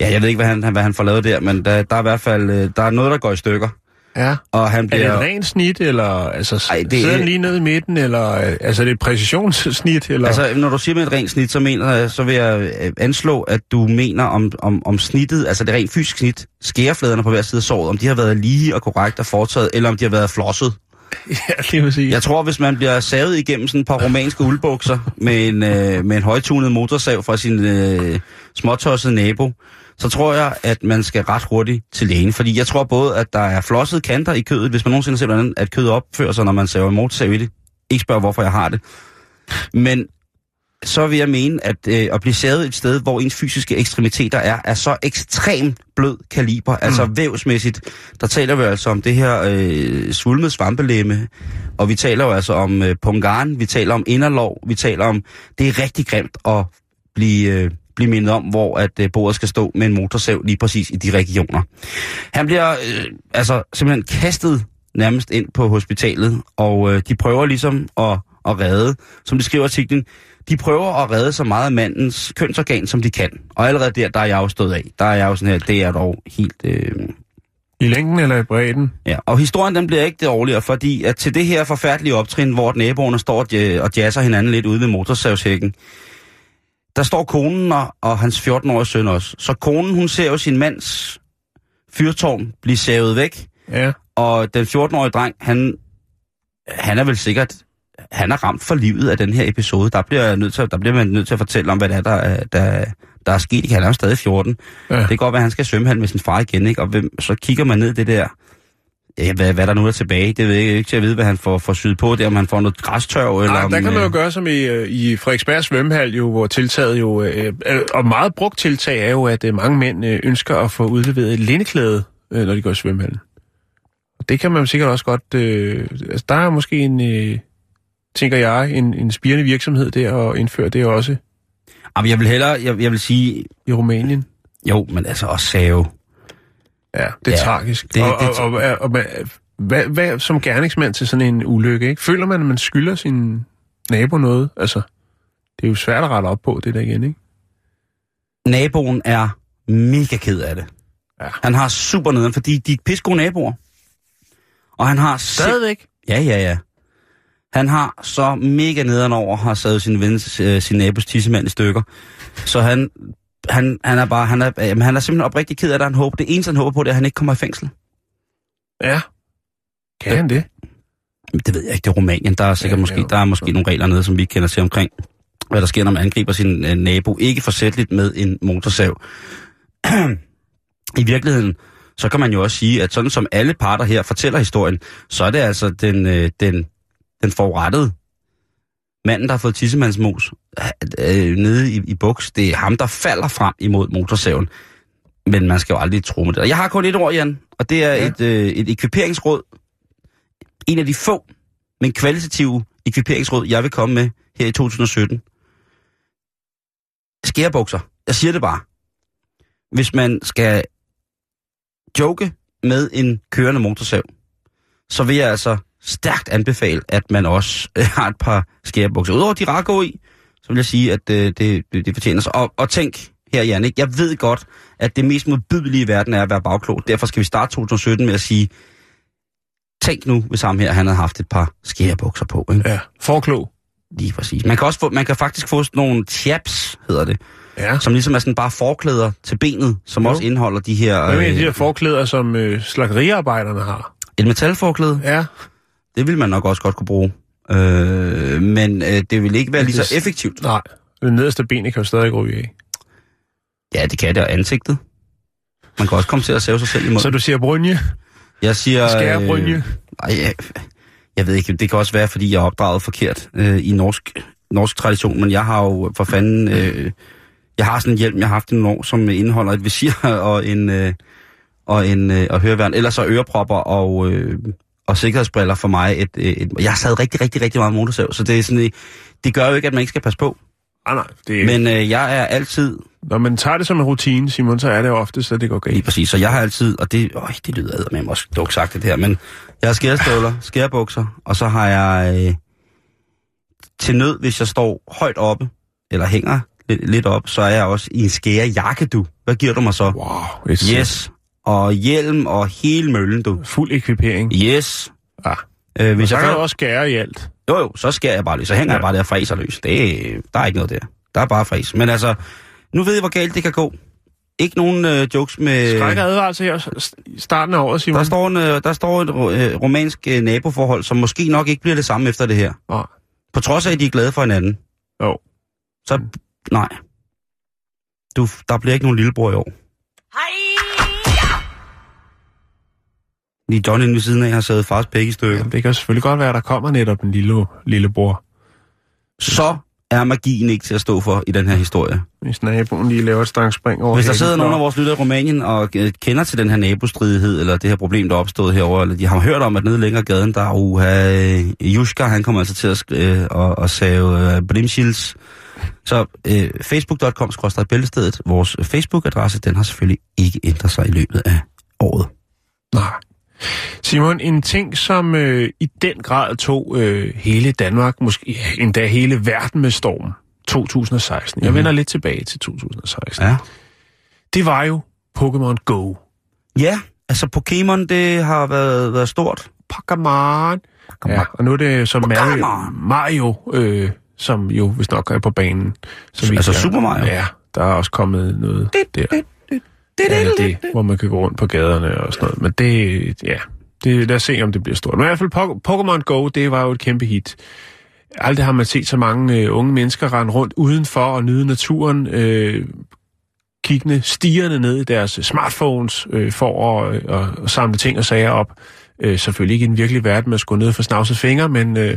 Ja, jeg ved ikke, hvad han, hvad han får lavet der, men der, der er i hvert fald øh, der er noget, der går i stykker. Ja. Og han Er det bliver... et rent snit, eller altså, Ej, det det sidder er- den lige nede i midten, eller øh, altså, er det et præcisionssnit, eller? Altså, når du siger med et rent snit, så, mener, jeg- så vil jeg øh, anslå, at du mener om, om, om snittet, altså det rent fysiske snit, skærefladerne på hver side af såret, om de har været lige og korrekt og foretaget, eller om de har været flosset. ja, lige præcis. Jeg tror, hvis man bliver savet igennem sådan et par romanske uldbukser med en, øh, med en højtunet motorsav fra sin øh, småtossede nabo, så tror jeg, at man skal ret hurtigt til lægen. Fordi jeg tror både, at der er flossede kanter i kødet, hvis man nogensinde set, hvordan at kødet opfører sig, når man saver en motorsav i det. Ikke spørg, hvorfor jeg har det. Men så vil jeg mene, at øh, at blive savet et sted, hvor ens fysiske ekstremiteter er, er så ekstremt blød kaliber, mm. altså vævsmæssigt, der taler vi altså om det her øh, svulmede svampelemme, og vi taler jo altså om øh, pungarn, vi taler om inderlov, vi taler om, det er rigtig grimt at blive, øh, blive mindet om, hvor at øh, bordet skal stå med en motorsav lige præcis i de regioner. Han bliver øh, altså simpelthen kastet nærmest ind på hospitalet, og øh, de prøver ligesom at, at redde, som de skriver i artiklen, de prøver at redde så meget af mandens kønsorgan, som de kan. Og allerede der, der er jeg jo stået af. Der er jeg jo sådan her, det er dog helt... Øh, I længden eller i bredden? Ja, og historien den bliver ikke dårligere, fordi at til det her forfærdelige optrin, hvor naboerne står og og jazzer hinanden lidt ude ved motorsavshækken, der står konen og, og hans 14-årige søn også. Så konen, hun ser jo sin mands fyrtårn blive savet væk, Ja. og den 14-årige dreng, han, han er vel sikkert, han er ramt for livet af den her episode. Der bliver, nødt til, der bliver man nødt til at fortælle om, hvad det er, der, er- der, der er sket. Han er jo stadig 14. Ja. Det kan godt være, at han skal svømme med sin far igen, ikke? Og hvem, så kigger man ned det der, ja, hvad, hvad der nu er tilbage. Det ved jeg ikke til at vide, hvad han får, får syet på der, om han får noget græstørv. Eller Nej, om, der kan man jo øh, gøre som i, øh, i Frederiksberg svømmehal, jo, hvor tiltaget jo, øh, og meget brugt tiltag er jo, at øh, mange mænd øh, ønsker at få udleveret et lindeklæde, øh, når de går i svømmehallen. Og det kan man sikkert også godt, øh, altså der er måske en, øh, tænker jeg, en, en spirende virksomhed der at indføre det også Jamen, jeg vil hellere, jeg, jeg vil sige, i Rumænien. jo, men altså også save. Ja, det er Ja, tragisk. det- og, det- og, og, og, og, hvad, hvad, som gerningsmand til sådan en ulykke, ikke? føler man, at man skylder sin nabo noget? Altså, det er jo svært at rette op på det der igen, ikke? Naboen er mega ked af det. Ja. Han har super nederen, fordi de er pisse gode naboer. Og han har... Stadigvæk? Ja, ja, ja. Han har så mega nederen over, har savet sin, ven, øh, sin nabos tissemand i stykker. Så han, han, han er bare, han er, jamen, han er simpelthen oprigtig ked af det, han håber. Det eneste, han håber på, det er, at han ikke kommer i fængsel. Ja. Kan han det? Det ved jeg ikke, det er Rumænien. Der er sikkert Ja, måske, jo. der er måske nogle regler nede, som vi kender til omkring, hvad der sker, når man angriber sin øh, nabo. Ikke forsætteligt med en motorsav. I virkeligheden, så kan man jo også sige, at sådan som alle parter her fortæller historien, så er det altså den, øh, den, den forurettede manden, der har fået tissemandsmos øh, nede i, i buks. Det er ham, der falder frem imod motorsaven. Men man skal jo aldrig tro med det. Og Jeg har kun et ord, Jan, og det er Ja. ja. et, øh, et ekviperingsråd. En af de få, men kvalitative ekviperingsråd, jeg vil komme med her i 2017. Skærebukser. Jeg siger det bare. Hvis man skal joke med en kørende motorsav, så vil jeg altså stærkt anbefale, at man også øh, har et par skærebukser. Udover de ret gode i, så vil jeg sige, at øh, det, det, det fortjener sig. Og, og tænk her, Jan, ikke? jeg ved godt, at det mest modbydelige i verden er at være bagklog. Derfor skal vi starte 2017 med at sige, tænk nu, hvis ham her han havde haft et par skærebukser på. Ikke? Ja. Forklog. Lige præcis. Man kan, også få, man kan faktisk få sådan nogle chaps, hedder det, Ja. som ligesom er sådan bare forklæder til benet, som Jo. også indeholder de her... Hvad de øh, her forklæder, som øh, slagteriarbejderne har? et metalforklæde, Ja. Det vil man nok også godt kunne bruge. Øh, men øh, det vil ikke være lige så effektivt. Nej. Det nederste ben kan jo stadig ryge af. Ja, det kan det, og ansigtet. Man kan også komme til at save sig selv imod. Så du siger brynje? Jeg siger... Skærebrynje? Øh, ej, jeg, jeg ved ikke, det kan også være, fordi jeg er opdraget forkert øh, i norsk, norsk tradition, men jeg har jo for fanden... Øh, jeg har sådan en hjelm, jeg har haft i nogle år, som indeholder et visir og en, øh, og en øh, og høreværn. Ellers så ørepropper og, øh, og sikkerhedsbriller for mig. Et, øh, et, jeg har sad rigtig, rigtig, rigtig meget motorsav, så det er sådan, det gør jo ikke, at man ikke skal passe på. Ah, nej. Det er, Men... Men øh, jeg er altid Når man tager det som en rutine, Simon, så er det ofte, så det går Lige galt. præcis, så jeg har altid, og det, øj, det lyder med mig også dog sagt det her, men jeg har skærestøvler, skærebukser, og så har jeg øh, til nød, hvis jeg står højt oppe, eller hænger lidt, lidt op, så er jeg også i en skærejakke, du. Hvad giver du mig så? Wow. Et Yes, og hjelm og hele møllen, du. Fuld ekvipering. Yes. Ah. Øh, Hvis hvis så jeg kan du også skære i alt. jo, jo, så skærer jeg bare løs, så hænger Ja. jeg bare der og fræser løs. Det, der er ikke noget der. Der er bare fræs. Men altså, nu ved I, hvor galt det kan gå. Ikke nogen øh, jokes med... Skræk og advarsel her starten af året, Simon. Der står, en, øh, der står et øh, romansk øh, naboforhold, som måske nok ikke bliver det samme efter det her. Nej. På trods af, at de er glade for hinanden. Jo. Så nej. Du, der bliver ikke nogen lillebror i år. Lige John inde ved siden af har siddet fars pæk i stykker. Det kan selvfølgelig godt være, at der kommer netop en lille, lillebror. Så er magien ikke til at stå for i den her historie. Hvis naboen lige laver et stangspring over Hvis der sidder nogen af vores lyttere i Rumænien og øh, kender til den her nabostridighed, eller det her problem, der er opstået herover, eller de har hørt om, at nede længere gaden, der er uha, Juska, han kommer altså til at, øh, at, at save øh, brimshills. Så øh, facebook.com bæltestedet, vores Facebook-adresse, den har selvfølgelig ikke ændret sig i løbet af året. Nej. Simon, en ting, som øh, i den grad tog øh, hele Danmark, måske endda hele verden med storm, 2016. Jeg Mhm. vender lidt tilbage til 2016. Ja. Det var jo Pokémon Go. Ja, altså Pokémon, det har været, været stort. Pokémon. Ja, og nu er det som Mario, Mario øh, som jo hvis nok er på banen. Så Altså Super Mario? Ja, der er også kommet noget der. Ja, det, hvor man kan gå rundt på gaderne og sådan noget. Men det, ja, det, lad os se, om det bliver stort. Men i hvert fald Po- Pokémon Go, det var jo et kæmpe hit. Aldrig har man set så mange øh, unge mennesker rende rundt udenfor og nyde naturen, øh, kiggende, stigende ned i deres smartphones øh, for at, øh, at samle ting og sager op. Øh, selvfølgelig ikke i den virkelige verden med at skulle ned for snavset fingre, men øh,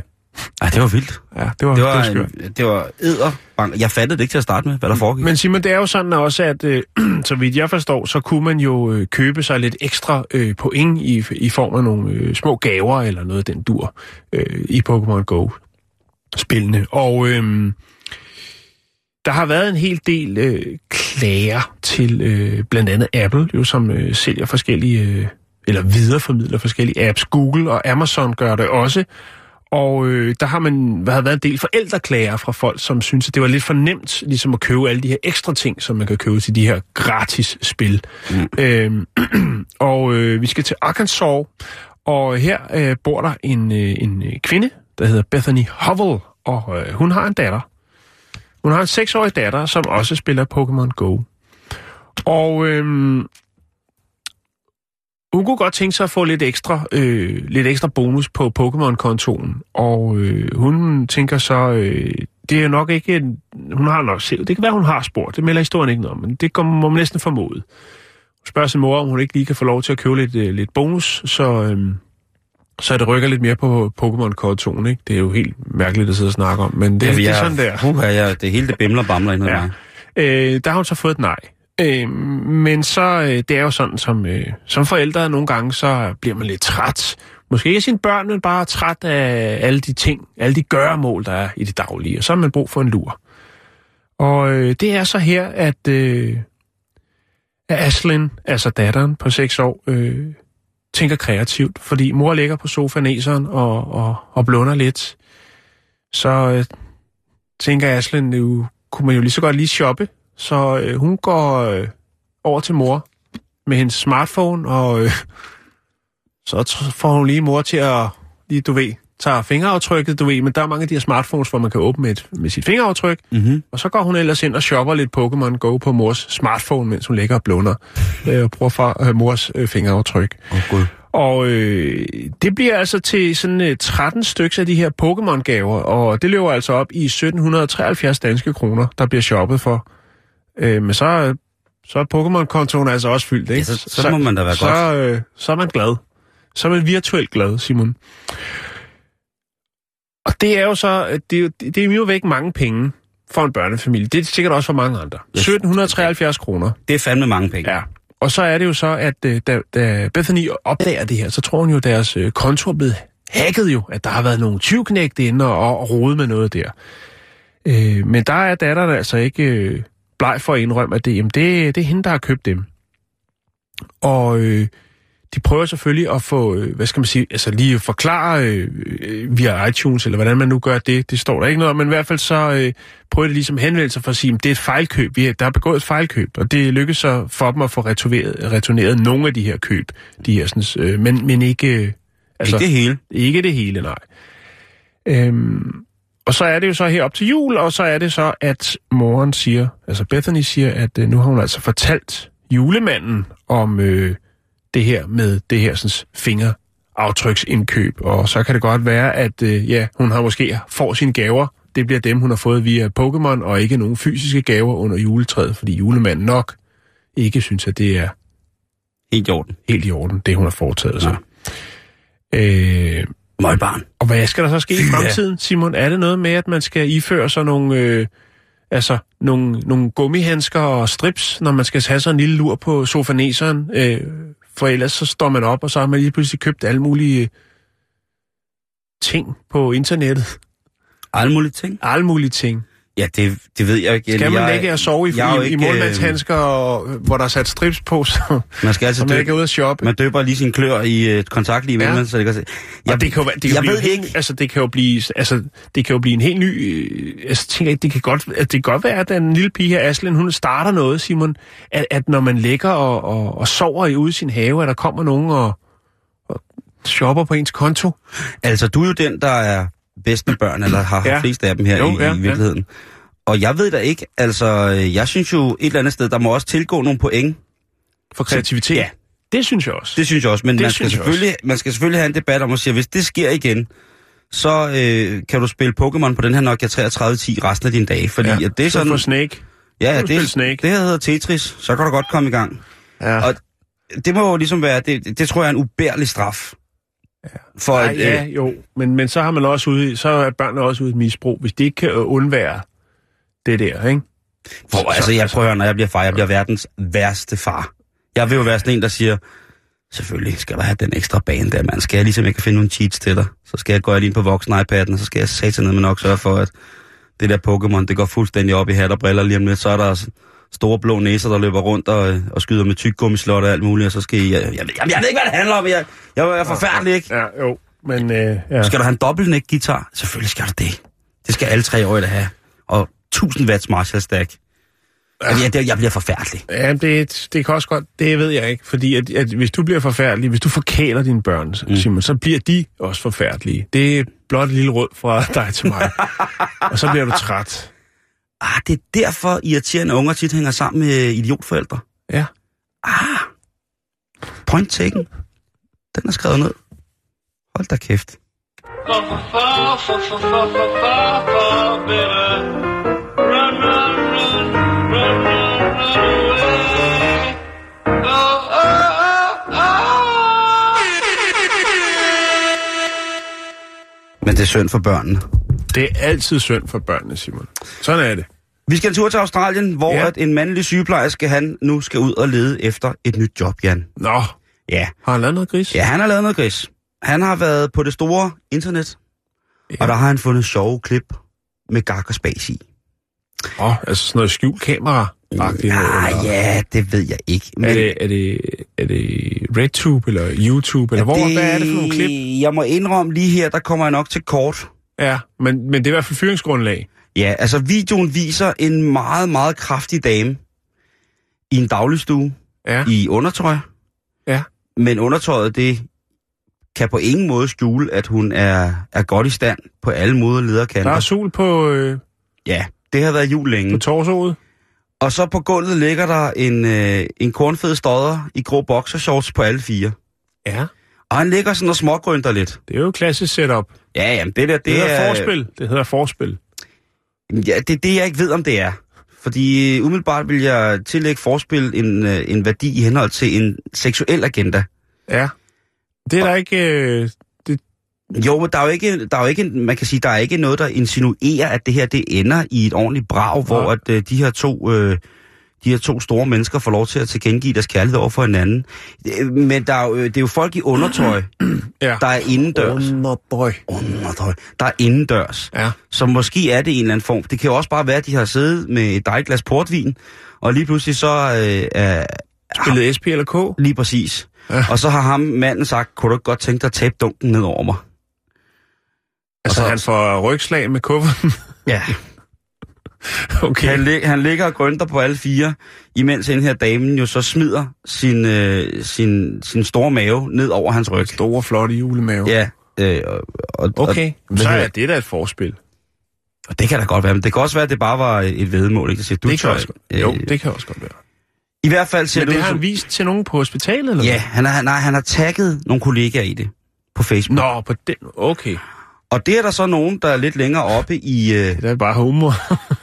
Ej, det var vildt. ja, det var, Det det var var, skørt. en, det var æder. Jeg fattede det ikke til at starte med, hvad der foregik. Men Simon, det er jo sådan også, at øh, så vidt jeg forstår, så kunne man jo øh, købe sig lidt ekstra øh, point i, i form af nogle øh, små gaver eller noget den dur øh, i Pokémon Go-spillene. Og øh, der har været en hel del øh, klager til øh, blandt andet Apple, jo, som øh, sælger forskellige, øh, eller videreformidler forskellige apps. Google og Amazon gør det også. Og øh, der har man der har været en del forældreklager fra folk, som synes, at det var lidt for nemt ligesom at købe alle de her ekstra ting, som man kan købe til de her gratis spil. Mm. Øhm, og øh, vi skal til Arkansas, og her øh, bor der en, øh, en øh, kvinde, der hedder Bethany Howell, og øh, hun har en datter. Hun har en seksårig datter, som også spiller Pokémon Go. Og øhm, hun kunne godt tænke sig at få lidt ekstra, øh, lidt ekstra bonus på Pokémon-kontoen. Og øh, hun tænker så, øh, det er nok ikke... En, hun har nok set, det kan være, hun har spurgt, det melder historien ikke noget om, men det kommer, må man næsten formode. Hun spørger sin mor, om hun ikke lige kan få lov til at købe lidt, øh, lidt bonus, så, øh, så det rykker lidt mere på Pokémon-kontoen. Ikke? Det er jo helt mærkeligt at sidde og snakke om, men det, det er sådan der. Puh, ja, det hele det bimler bamler ind ja. Ja. mig. Øh, der har hun så fået et nej. Øh, men så, øh, det er jo sådan, som, øh, som forældre nogle gange, så bliver man lidt træt. Måske ikke af sine børn, men bare træt af alle de ting, alle de gøremål, der er i det daglige. Og så har man brug for en lur. Og øh, det er så her, at, øh, at Aslin, altså datteren på 6 år, øh, tænker kreativt. Fordi mor ligger på sofaen og, og, og blunder lidt. Så øh, tænker Aslin, nu kunne man jo lige så godt lige shoppe. Så øh, hun går øh, over til mor med hendes smartphone, og øh, så får hun lige mor til at, lige, du ved, tager fingeraftrykket, du ved, men der er mange af de her smartphones, hvor man kan åbne med, et, med sit fingeraftryk, Mm-hmm. og så går hun ellers ind og shopper lidt Pokémon Go på mors smartphone, mens hun ligger og blunder øh, og bruger for, øh, mors øh, fingeraftryk. Oh, Gud. Og øh, det bliver altså til sådan øh, 13 stykker af de her Pokémon-gaver, og det løber altså op i 1773 danske kroner, der bliver shoppet for. Øh, men så, så er Pokémon-kontoen altså også fyldt, ikke? Ja, så- så må man da være så, godt. Øh, så er man glad. Så er man virtuelt glad, Simon. Og det er jo så, øh, det er jo, det er jo væk mange penge for en børnefamilie. Det er sikkert også for mange andre. Yes. 1773 kroner. Det er fandme mange penge. Ja. Og så er det jo så, at øh, da, da Bethany opdager det her, så tror hun jo, at deres øh, konto er blevet hacket jo, at der har været nogle tyvknægte inde og, og rode med noget der. Øh, men der er datteren altså ikke øh, bleg for at indrømme, at det, jamen det, det er hende, der har købt dem. Og øh, de prøver selvfølgelig at få, øh, hvad skal man sige, altså lige at forklare øh, via iTunes, eller hvordan man nu gør det, det står der ikke noget om, men i hvert fald så øh, prøver de ligesom at henvende sig for at sige, at det er et fejlkøb, vi er, der er begået et fejlkøb, og det lykkes så for dem at få returneret, returneret nogle af de her køb, de her sådan, øh, men, men ikke, øh, Altså, ikke det hele. ikke det hele, nej. Øhm, og så er det jo så her op til jul, og så er det så, at moren siger, altså Bethany siger, at øh, nu har hun altså fortalt julemanden om øh, det her med det her sådan, fingeraftryksindkøb. Og så kan det godt være, at øh, ja, hun har måske får sine gaver. Det bliver dem, hun har fået via Pokémon, og ikke nogen fysiske gaver under juletræet, fordi julemanden nok ikke synes, at det er Helt i orden. helt i orden, det hun har foretaget sig. Øh, Møgbarn. Og hvad skal der så ske i Fy, fremtiden, Simon? Er det noget med, at man skal iføre sig nogle, øh, altså, nogle, nogle gummihandsker og strips, når man skal have sig en lille lur på sofaneseren? Øh, for ellers så står man op, og så har man lige pludselig købt alle mulige ting på internettet. Alle mulige ting. Alle mulige ting. Ja, det, det ved jeg ikke. Skal man jeg, ligge og sove i, jeg i, i ikke, øh, målmandshandsker, og, hvor der er sat strips på, så, Man skal altså så man dø, ikke er ude at shoppe? man døber lige sin klør i et kontaktlige Ja. imellem, så det kan se. Ja, og det kan jo, det kan jeg blive ved helt, ikke. Altså, det kan jo blive, altså, det kan jo blive en helt ny... Øh, altså, tænker, jeg, det kan godt, at det kan godt være, at den lille pige her, Aslen, hun starter noget, Simon, at, at når man ligger og, og, og sover i ude i sin have, at der kommer nogen og, og shopper på ens konto. Altså, du er jo den, der er bedst med børn, eller har Ja. ja. flest af dem her Jo, i, ja, ja, i virkeligheden. Og jeg ved da ikke, altså, øh, jeg synes jo et eller andet sted, der må også tilgå nogle point. For kreativitet. Ja. Det synes jeg også. Det synes jeg også, men Det man skal, selvfølgelig, man skal selvfølgelig have en debat om at sige, at hvis det sker igen, så øh, kan du spille Pokémon på den her Nokia 3310 resten af dine dage. Fordi ja. at det er så sådan... for Snake. ja, spille det, Snake. det her hedder Tetris, så kan du godt komme i gang. Ja. Og det må jo ligesom være, det, det tror jeg er en ubærlig straf. Ja. For Ej, at, ja, øh, jo. Men, men så har man også ude, så er børnene også ude i et misbrug, hvis de ikke kan undvære det der, ikke? for, altså, jeg prøver, når jeg bliver far, jeg bliver verdens værste far. Jeg vil jo være sådan en, der siger, selvfølgelig skal der have den ekstra bane der, man. Skal jeg ligesom ikke finde nogle cheats til dig, så skal jeg gå lige ind på voksen iPad'en, og så skal jeg satan ned med nok sørge for, at det der Pokémon, det går fuldstændig op i hat og briller lige om lidt. Så er der store blå næser, der løber rundt og, og skyder med tyggegummislot og alt muligt, og så skal I... Jeg, jeg, jeg, jeg ved ikke, hvad det handler om. Jeg, jeg er forfærdelig, ikke? Ja, jo. Men, øh, ja. Skal du have en dobbeltnæk guitar? Selvfølgelig skal du det. Det skal alle tre år da have. Og 1000 watts Marshall stack. Ja. Jeg, jeg bliver forfærdelig. Ja, det, det kan også godt, det ved jeg ikke, fordi at, at hvis du bliver forfærdelig, hvis du forkæler dine børn, mm. Simon, så bliver de også forfærdelige. Det er blot et lille råd fra dig til mig. og så bliver du træt. Ah, det er derfor irriterende unger tit hænger sammen med idiotforældre. Ja. Ah, point taken. Den er skrevet ned. Hold da kæft. Men det er synd for børnene. Det er altid synd for børnene, Simon. Sådan er det. Vi skal en tur til Australien, hvor Ja. ja. at en mandlig sygeplejerske, han nu skal ud og lede efter et nyt job, Jan. Nå, Ja, har han lavet noget gris? ja han har lavet noget gris. Han har været på det store internet, Ja. ja. og der har han fundet sjove klip med gak og spas i. Åh, oh, altså sådan noget skjult kamera. Ja, ja, det ved jeg ikke. Men... Er, det, er, det, er det RedTube eller YouTube? Eller hvor, hvad er det for nogle klip? Jeg må indrømme lige her, der kommer jeg nok til kort. Ja, men, men det er i hvert fald fyringsgrundlag. Ja, altså videoen viser en meget, meget kraftig dame i en dagligstue Ja. i undertøj. Ja. Men undertøjet, det kan på ingen måde skjule, at hun er, er godt i stand på alle måder Der er lederkanter. sol på, øh, Ja, det har været jul på længe. torsoet. Og så på gulvet ligger der en, øh, en kornfed stodder i grå boxershorts på alle fire. Ja. Og han ligger sådan og smågrønter lidt. Det er jo klassisk setup. Ja, jamen det der, det, Det, hedder er... forspil. Det hedder forspil. Ja, det er det, jeg ikke ved, om det er. Fordi øh, umiddelbart vil jeg tillægge forspil en, øh, en værdi i henhold til en seksuel agenda. Ja. Det er der ikke... Øh, det, Jo, men der er jo ikke, der er jo ikke, man kan sige, der er ikke noget, der insinuerer, at det her det ender i et ordentligt brag, hvor at, øh, de her to... Øh, de her to store mennesker får lov til at tilkendegive deres kærlighed over for hinanden. Øh, Men der er jo, øh, det er jo folk i undertøj, ja. der er indendørs. Underdrøj. Undertøj. Der er indendørs. Ja. Så måske er det en eller anden form. Det kan jo også bare være, at de har siddet med et dejligt glas portvin, og lige pludselig så øh, er... Spillet SP eller K? Lige præcis. Ja. Og så har ham manden sagt, kunne du ikke godt tænke dig at tabe dunken ned over mig? Altså, så- han får rygslag med kufferten. Ja. okay. Han, lig, han ligger og grønter på alle fire, imens den her damen jo så smider sin, øh, sin, sin store mave ned over hans ryg. Store, flotte julemave. Ja. Øh, og, og, Okay, og, så er det da et forspil. og det kan da godt være, men det kan også være, at det bare var et vedmål, ikke? Siger, du det kan tør, også, godt- jo, øh, det kan også godt være. I hvert fald ser Men det det ud har han vist til nogen på hospitalet, eller Ja, han har, nej, han har tagget nogle kollegaer i det på Facebook. Nå, på den... Okay. Og det er der så nogen, der er lidt længere oppe i... Øh, Det er bare humor.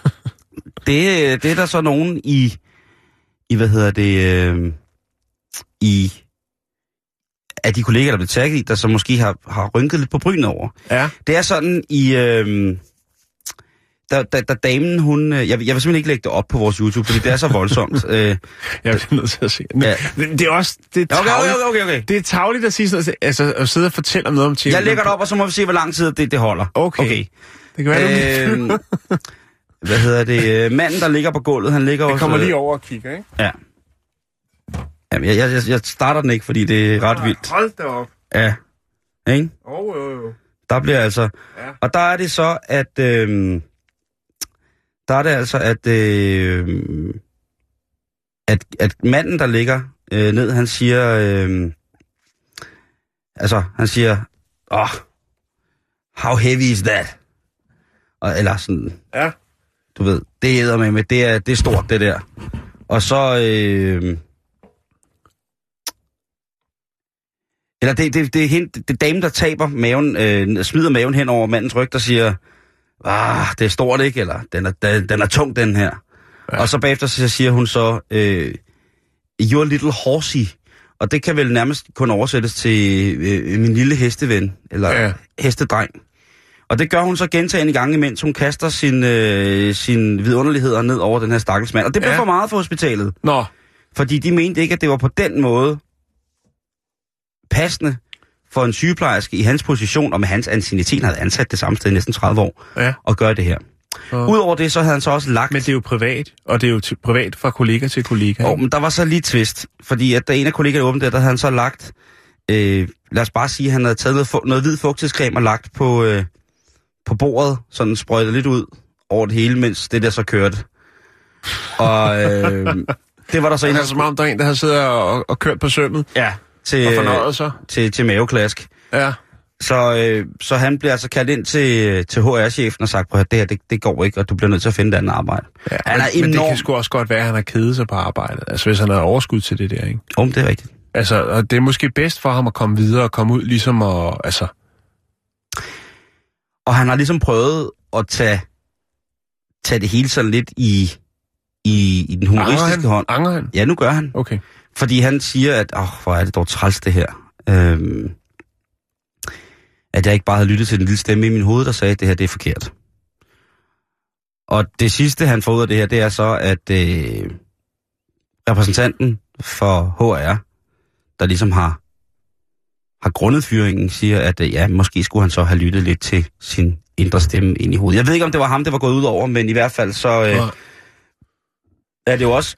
det, det er der så nogen i... I hvad hedder det... Øh, I... af de kolleger, der blev tagget i, der så måske har, har rynket lidt på bryn over. Ja. Det er sådan i... Øh, da, da, da damen, hun... øh, Jeg, vil- jeg vil simpelthen ikke lægge det op på vores YouTube, fordi det er så voldsomt. øh, Jeg er nødt til at se. Men, Ja. det, er også... Det er okay, tavligt, okay, okay, okay. Det er tavligt at sige sådan noget, altså at sidde og fortælle om noget om ting. Jeg lægger det op, og så må vi se, hvor lang tid det, det holder. Okay. okay. Det kan være, Øh, hvad hedder det? Øh, Manden, der ligger på gulvet, han ligger jeg også... kommer øh, lige over og kigger, ikke? Ja. Jamen, jeg, jeg, jeg- starter den ikke, fordi det er ret vildt. Hold da op. Ja. Ikke? Oh, jo, jo. Der bliver altså... Ja. Og der er det så, at... Øh, der er det altså, at... Øh, at, at manden, der ligger øh, ned, han siger... Øh, altså, han siger... Åh, oh, how heavy is that? Og, eller sådan... Ja. Du ved, det æder med med, det er, det er stort, det der. Og så... Øh, eller det, det, det, er hende, det er damen, der taber maven, øh, smider maven hen over mandens ryg, der siger, ah, det er stort, ikke? Eller, den er, den, den er tung, den her. Ja. Og så bagefter så siger hun så, øh, you're a little horsey. Og det kan vel nærmest kun oversættes til øh, min lille hesteven, eller ja. hestedreng. Og det gør hun så gentagende gange, mens hun kaster sin, øh, sin vidunderligheder ned over den her stakkels mand. Og det blev Ja. for meget for hospitalet. Nå, Fordi de mente ikke, at det var på den måde passende for en sygeplejerske i hans position, og med hans ancienitet havde ansat det samme sted i næsten 30 år, ja. gøre det her. Og- Udover det, så havde han så også lagt... Men det er jo privat, og det er jo til, privat fra kollega til kollega. Ikke? men der var så lige et twist, fordi at da en af kollegaerne åbnede det, der havde han så lagt, øh, lad os bare sige, at han havde taget noget, noget hvid fugtighedscreme og lagt på, øh, på bordet, sådan sprøjtet lidt ud over det hele, mens det der så kørte. Og øh, det var der så en Det af... er som om, der er en, der har siddet og, og kørt på sømmet Ja, til, og fornøjet sig. til, til maveklask. Ja. Så, øh, så han bliver altså kaldt ind til, til HR-chefen og sagt, prøv at det her, det, det går ikke, og du bliver nødt til at finde et andet arbejde. ja Han er men, men det enorm- kan sgu også godt være, at han har kedet sig på arbejdet. Altså hvis han har overskud til det der, ikke? Men det er rigtigt. Altså, og det er måske bedst for ham at komme videre og komme ud ligesom og, altså, Og han har ligesom prøvet at tage, tage det hele sådan lidt i, i, i den humoristiske han? hånd. Angrer han? Ja, nu gør han. Okay. Fordi han siger, at åh, hvor er det dog træls det her. Øhm, at jeg ikke bare havde lyttet til den lille stemme i min hoved, der sagde, at det her det er forkert. Og det sidste, han får ud af det her, det er så, at øh, repræsentanten for HR, der ligesom har, har grundet fyringen, siger, at øh, ja, måske skulle han så have lyttet lidt til sin indre stemme ind i hovedet. Jeg ved ikke, om det var ham, det var gået ud over, men i hvert fald så øh, er det jo også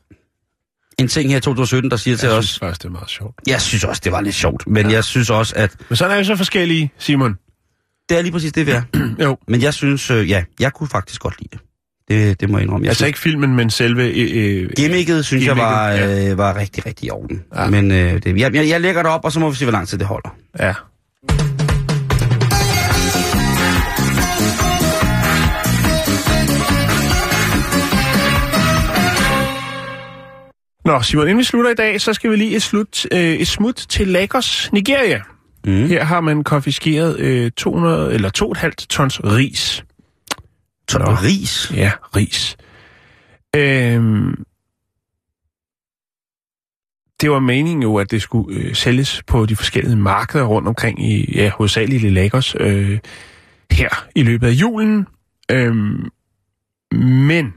en ting her i 2017, der siger til jeg os, synes faktisk, det er meget sjovt. jeg synes også, det var lidt sjovt, men ja. jeg synes også, at Men sådan er vi så forskellige, Simon. det er lige præcis det, vi er. Jo. Men jeg synes, øh, ja, jeg kunne faktisk godt lide det. Det, det må jeg indrømme. Jeg Altså ikke filmen, men selve... Øh, øh, Gimmicket synes jeg var, Gimmicket, øh, var rigtig, rigtig i orden. Ja. Ja. Men øh, det, jeg, jeg, jeg lægger det op, og så må vi se, hvor lang tid det holder. ja. Nå, Simon, inden vi slutter i dag, så skal vi lige et, slut, øh, et smut til Lagos, Nigeria. Mm. Her har man konfiskeret øh, 200 eller 2,5 tons ris. Så Nå. ris. Ja, ris. Øhm, det var meningen jo, at det skulle øh, sælges på de forskellige markeder rundt omkring i, ja, hovedsageligt i Lagos, øh, her i løbet af julen. Øhm, men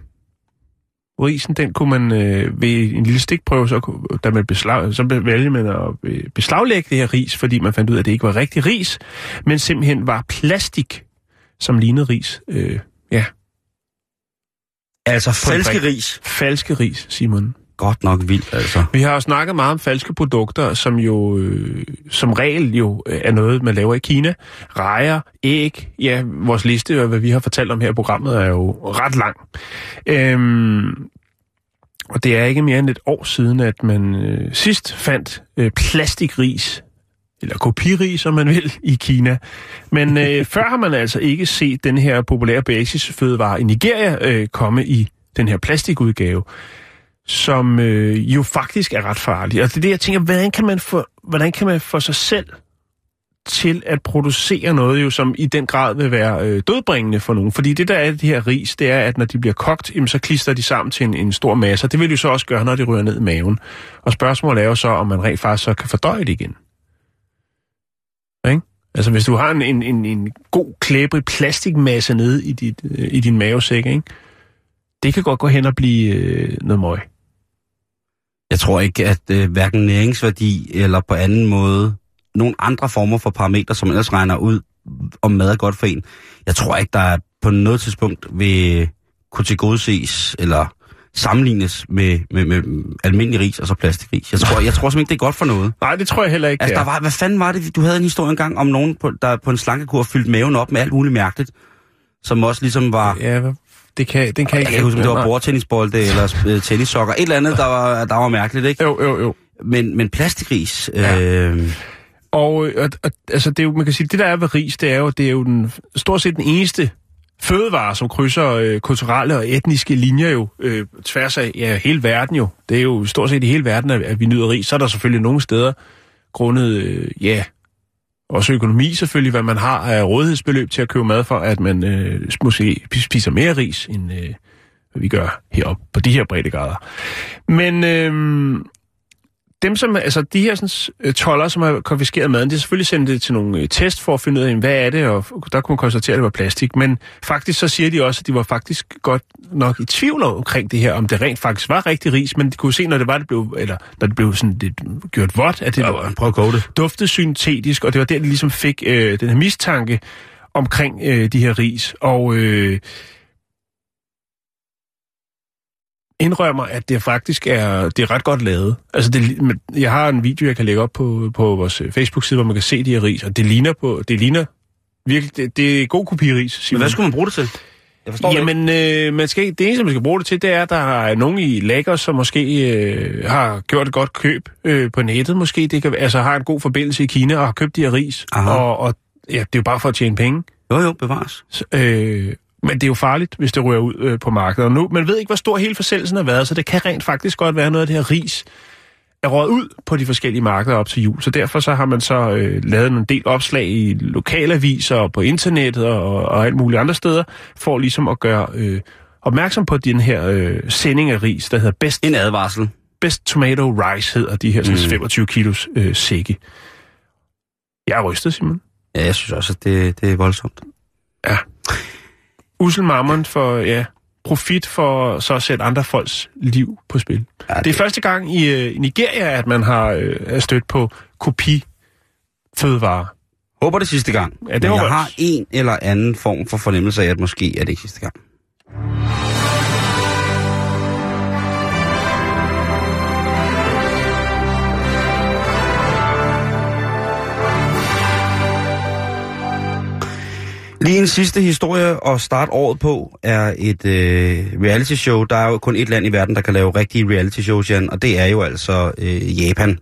risen, den kunne man øh, ved en lille stikprøve, så, da man beslag, så vælge man at øh, beslaglægge det her ris, fordi man fandt ud af, at det ikke var rigtig ris, men simpelthen var plastik, som lignede ris. Øh, ja, Altså falske ris. falske ris, Simon. Godt nok vildt, altså. Vi har jo snakket meget om falske produkter, som jo øh, som regel jo øh, er noget, man laver i Kina. Rejer, æg, ja, vores liste, og hvad vi har fortalt om her i programmet, er jo ret lang. Øhm, og det er ikke mere end et år siden, at man øh, sidst fandt øh, plastikris, eller kopiris, som man vil, i Kina. Men øh, før har man altså ikke set den her populære basisfødevare i Nigeria øh, komme i den her plastikudgave som øh, jo faktisk er ret farlig. Og det er det, jeg tænker, hvordan kan man få, hvordan kan man få sig selv til at producere noget, jo, som i den grad vil være øh, dødbringende for nogen. Fordi det, der er det her ris, det er, at når de bliver kogt, jamen, så klister de sammen til en, en stor masse. Det vil de så også gøre, når de ryger ned i maven. Og spørgsmålet er jo så, om man rent faktisk så kan fordøje det igen. Ikke? Altså hvis du har en, en, en, en god klæbrig plastikmasse nede i, dit, øh, i din mavesæk, ikke? det kan godt gå hen og blive øh, noget møg. Jeg tror ikke, at øh, hverken næringsværdi eller på anden måde, nogle andre former for parametre, som ellers regner ud, om mad er godt for en. Jeg tror ikke, der er på noget tidspunkt vil kunne tilgodeses eller sammenlignes med, med, med almindelig ris og så plastikris. Jeg tror, jeg tror simpelthen ikke, det er godt for noget. Nej, det tror jeg heller ikke. Altså, der er. var, hvad fanden var det? Du havde en historie engang om nogen, på, der på en slankekur fyldte maven op med alt muligt mærkeligt, som også ligesom var... Ja, det kan, den kan Jeg jeg ikke ikke huske, om det var bordtennisbolde eller øh, tennissokker. Et eller andet, der var, der var mærkeligt, ikke? Jo, jo, jo. Men, men plastikris... Ja. Øh, Og, og, og altså, det er jo, man kan sige, det der er ved ris, det er jo, det er jo den, stort set den eneste fødevarer, som krydser øh, kulturelle og etniske linjer jo øh, tværs af ja, hele verden jo. Det er jo stort set i hele verden, at, at vi nyder ris. Så er der selvfølgelig nogle steder grundet, øh, ja, også økonomi selvfølgelig, hvad man har af rådighedsbeløb til at købe mad for, at man øh, måske spiser mere ris, end øh, hvad vi gør heroppe på de her breddegrader. Men øh, dem, som, altså de her sådan, øh, toller, som har konfiskeret maden, de har selvfølgelig sendt det til nogle øh, test for at finde ud af, hvad er det, og der kunne man konstatere, at det var plastik. Men faktisk så siger de også, at de var faktisk godt nok i tvivl omkring det her, om det rent faktisk var rigtig ris, men de kunne se, når det var, det blev, eller når det blev sådan lidt gjort vådt, at det var, prøv at koge det. duftede syntetisk, og det var der, de ligesom fik øh, den her mistanke omkring øh, de her ris. Og øh, indrømmer, at det faktisk er, det er ret godt lavet. Altså, det, jeg har en video, jeg kan lægge op på, på vores øh, Facebook-side, hvor man kan se de her ris, og det ligner på, det ligner virkelig, det, det er god kopi ris. Men hvad skulle man bruge det til? Jeg forstår. Jamen, øh, man skal, det eneste, man skal bruge det til, det er, at der er nogen i Lagos, som måske øh, har gjort et godt køb øh, på nettet. Måske det kan, altså har en god forbindelse i Kina og har købt de her ris. Aha. Og, og ja, det er jo bare for at tjene penge. Jo, jo, bevares. Så, øh, men det er jo farligt, hvis det rører ud øh, på markedet. Og nu, man ved ikke, hvor stor hele forsælgelsen har været, så det kan rent faktisk godt være noget af det her ris er røget ud på de forskellige markeder op til jul. Så derfor så har man så øh, lavet en del opslag i lokalaviser og på internettet og, og alt muligt andre steder, for ligesom at gøre øh, opmærksom på den her øh, sending af ris, der hedder Best, En advarsel. Best Tomato Rice, hedder de her Mm. 25 kilos øh, sække. Jeg er rystet, Simon. Ja, jeg synes også, at det, det er voldsomt. Ussel mammon for, ja, profit for så at sætte andre folks liv på spil. Ja, Det er første gang i, øh, Nigeria, at man har øh, er stødt på kopi fødevarer. Håber det sidste gang. Ja, det Men jeg har en eller anden form for fornemmelse af, at måske er det ikke sidste gang. Lige en sidste historie at starte året på er et øh, reality show. Der er jo kun et land i verden, der kan lave rigtige reality shows, Jan, og det er jo altså øh, Japan.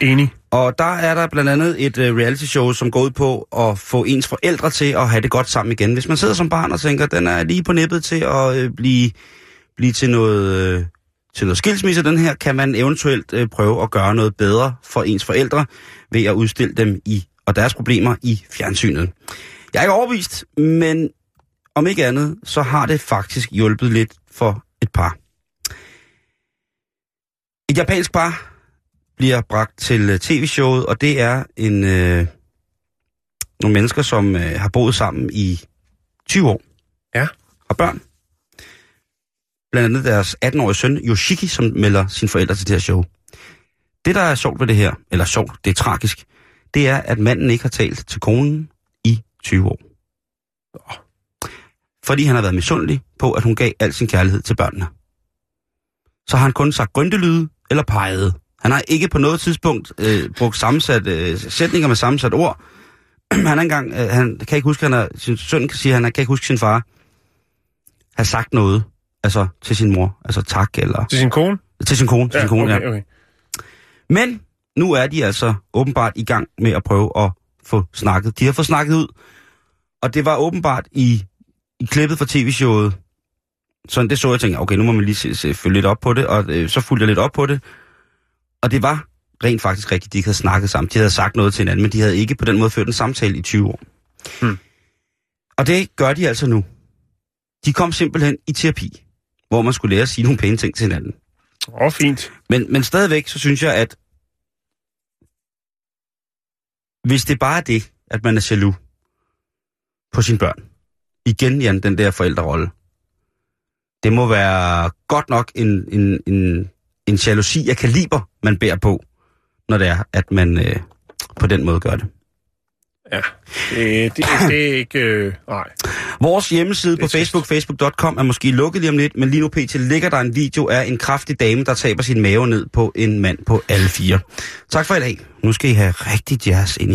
Enig. Og der er der blandt andet et uh, reality show, som går ud på at få ens forældre til at have det godt sammen igen. Hvis man sidder som barn og tænker, den er lige på nippet til at uh, blive, blive til noget, uh, til noget skilsmisse, den her, kan man eventuelt uh, prøve at gøre noget bedre for ens forældre ved at udstille dem i og deres problemer i fjernsynet. Jeg er ikke overbevist, men om ikke andet, så har det faktisk hjulpet lidt for et par. Et japansk par bliver bragt til øh, tv-showet, og det er en øh, nogle mennesker, som øh, har boet sammen i 20 år. Ja. Har børn. Blandt andet deres 18-årige søn, Yoshiki, som melder sine forældre til det her show. Det, der er sjovt ved det her, eller sjovt, det er tragisk, det er, at manden ikke har talt til konen 20 år. Fordi han har været misundelig på, at hun gav al sin kærlighed til børnene. Så har han kun sagt grøntelyde eller peget. Han har ikke på noget tidspunkt øh, brugt sammensat, øh, sætninger med sammensat ord. han engang, øh, han kan ikke huske, han er, sin søn kan sige, han kan ikke huske sin far har sagt noget, altså til sin mor, altså tak, eller Til sin kone? til sin kone, til sin kone, okay, ja. okay. Men nu er de altså åbenbart i gang med at prøve at få snakket. De har fået snakket ud, og det var åbenbart i, i klippet fra tv-showet. Så det så jeg tænkte, okay, nu må man lige se, se, følge lidt op på det, og øh, så fulgte jeg lidt op på det. Og det var rent faktisk rigtigt, de ikke havde snakket sammen. De havde sagt noget til hinanden, men de havde ikke på den måde ført en samtale i 20 år. Hmm. Og det gør de altså nu. De kom simpelthen i terapi, hvor man skulle lære at sige nogle pæne ting til hinanden. Åh, oh, fint. Men, men stadigvæk, så synes jeg, at hvis det bare er det, at man er jaloux på sine børn. Igen, Jan, den der forældrerolle. Det må være godt nok en, en, en, en jalousi af kaliber, man bærer på, når det er, at man øh, på den måde gør det. Ja, det, det, det er ikke... Øh, nej. Vores hjemmeside på. Facebook, facebook.com, er måske lukket lige om lidt, men lige nu pt. ligger der en video af en kraftig dame, der taber sin mave ned på en mand på alle fire. Tak for i dag. Nu skal I have rigtig jazz ind i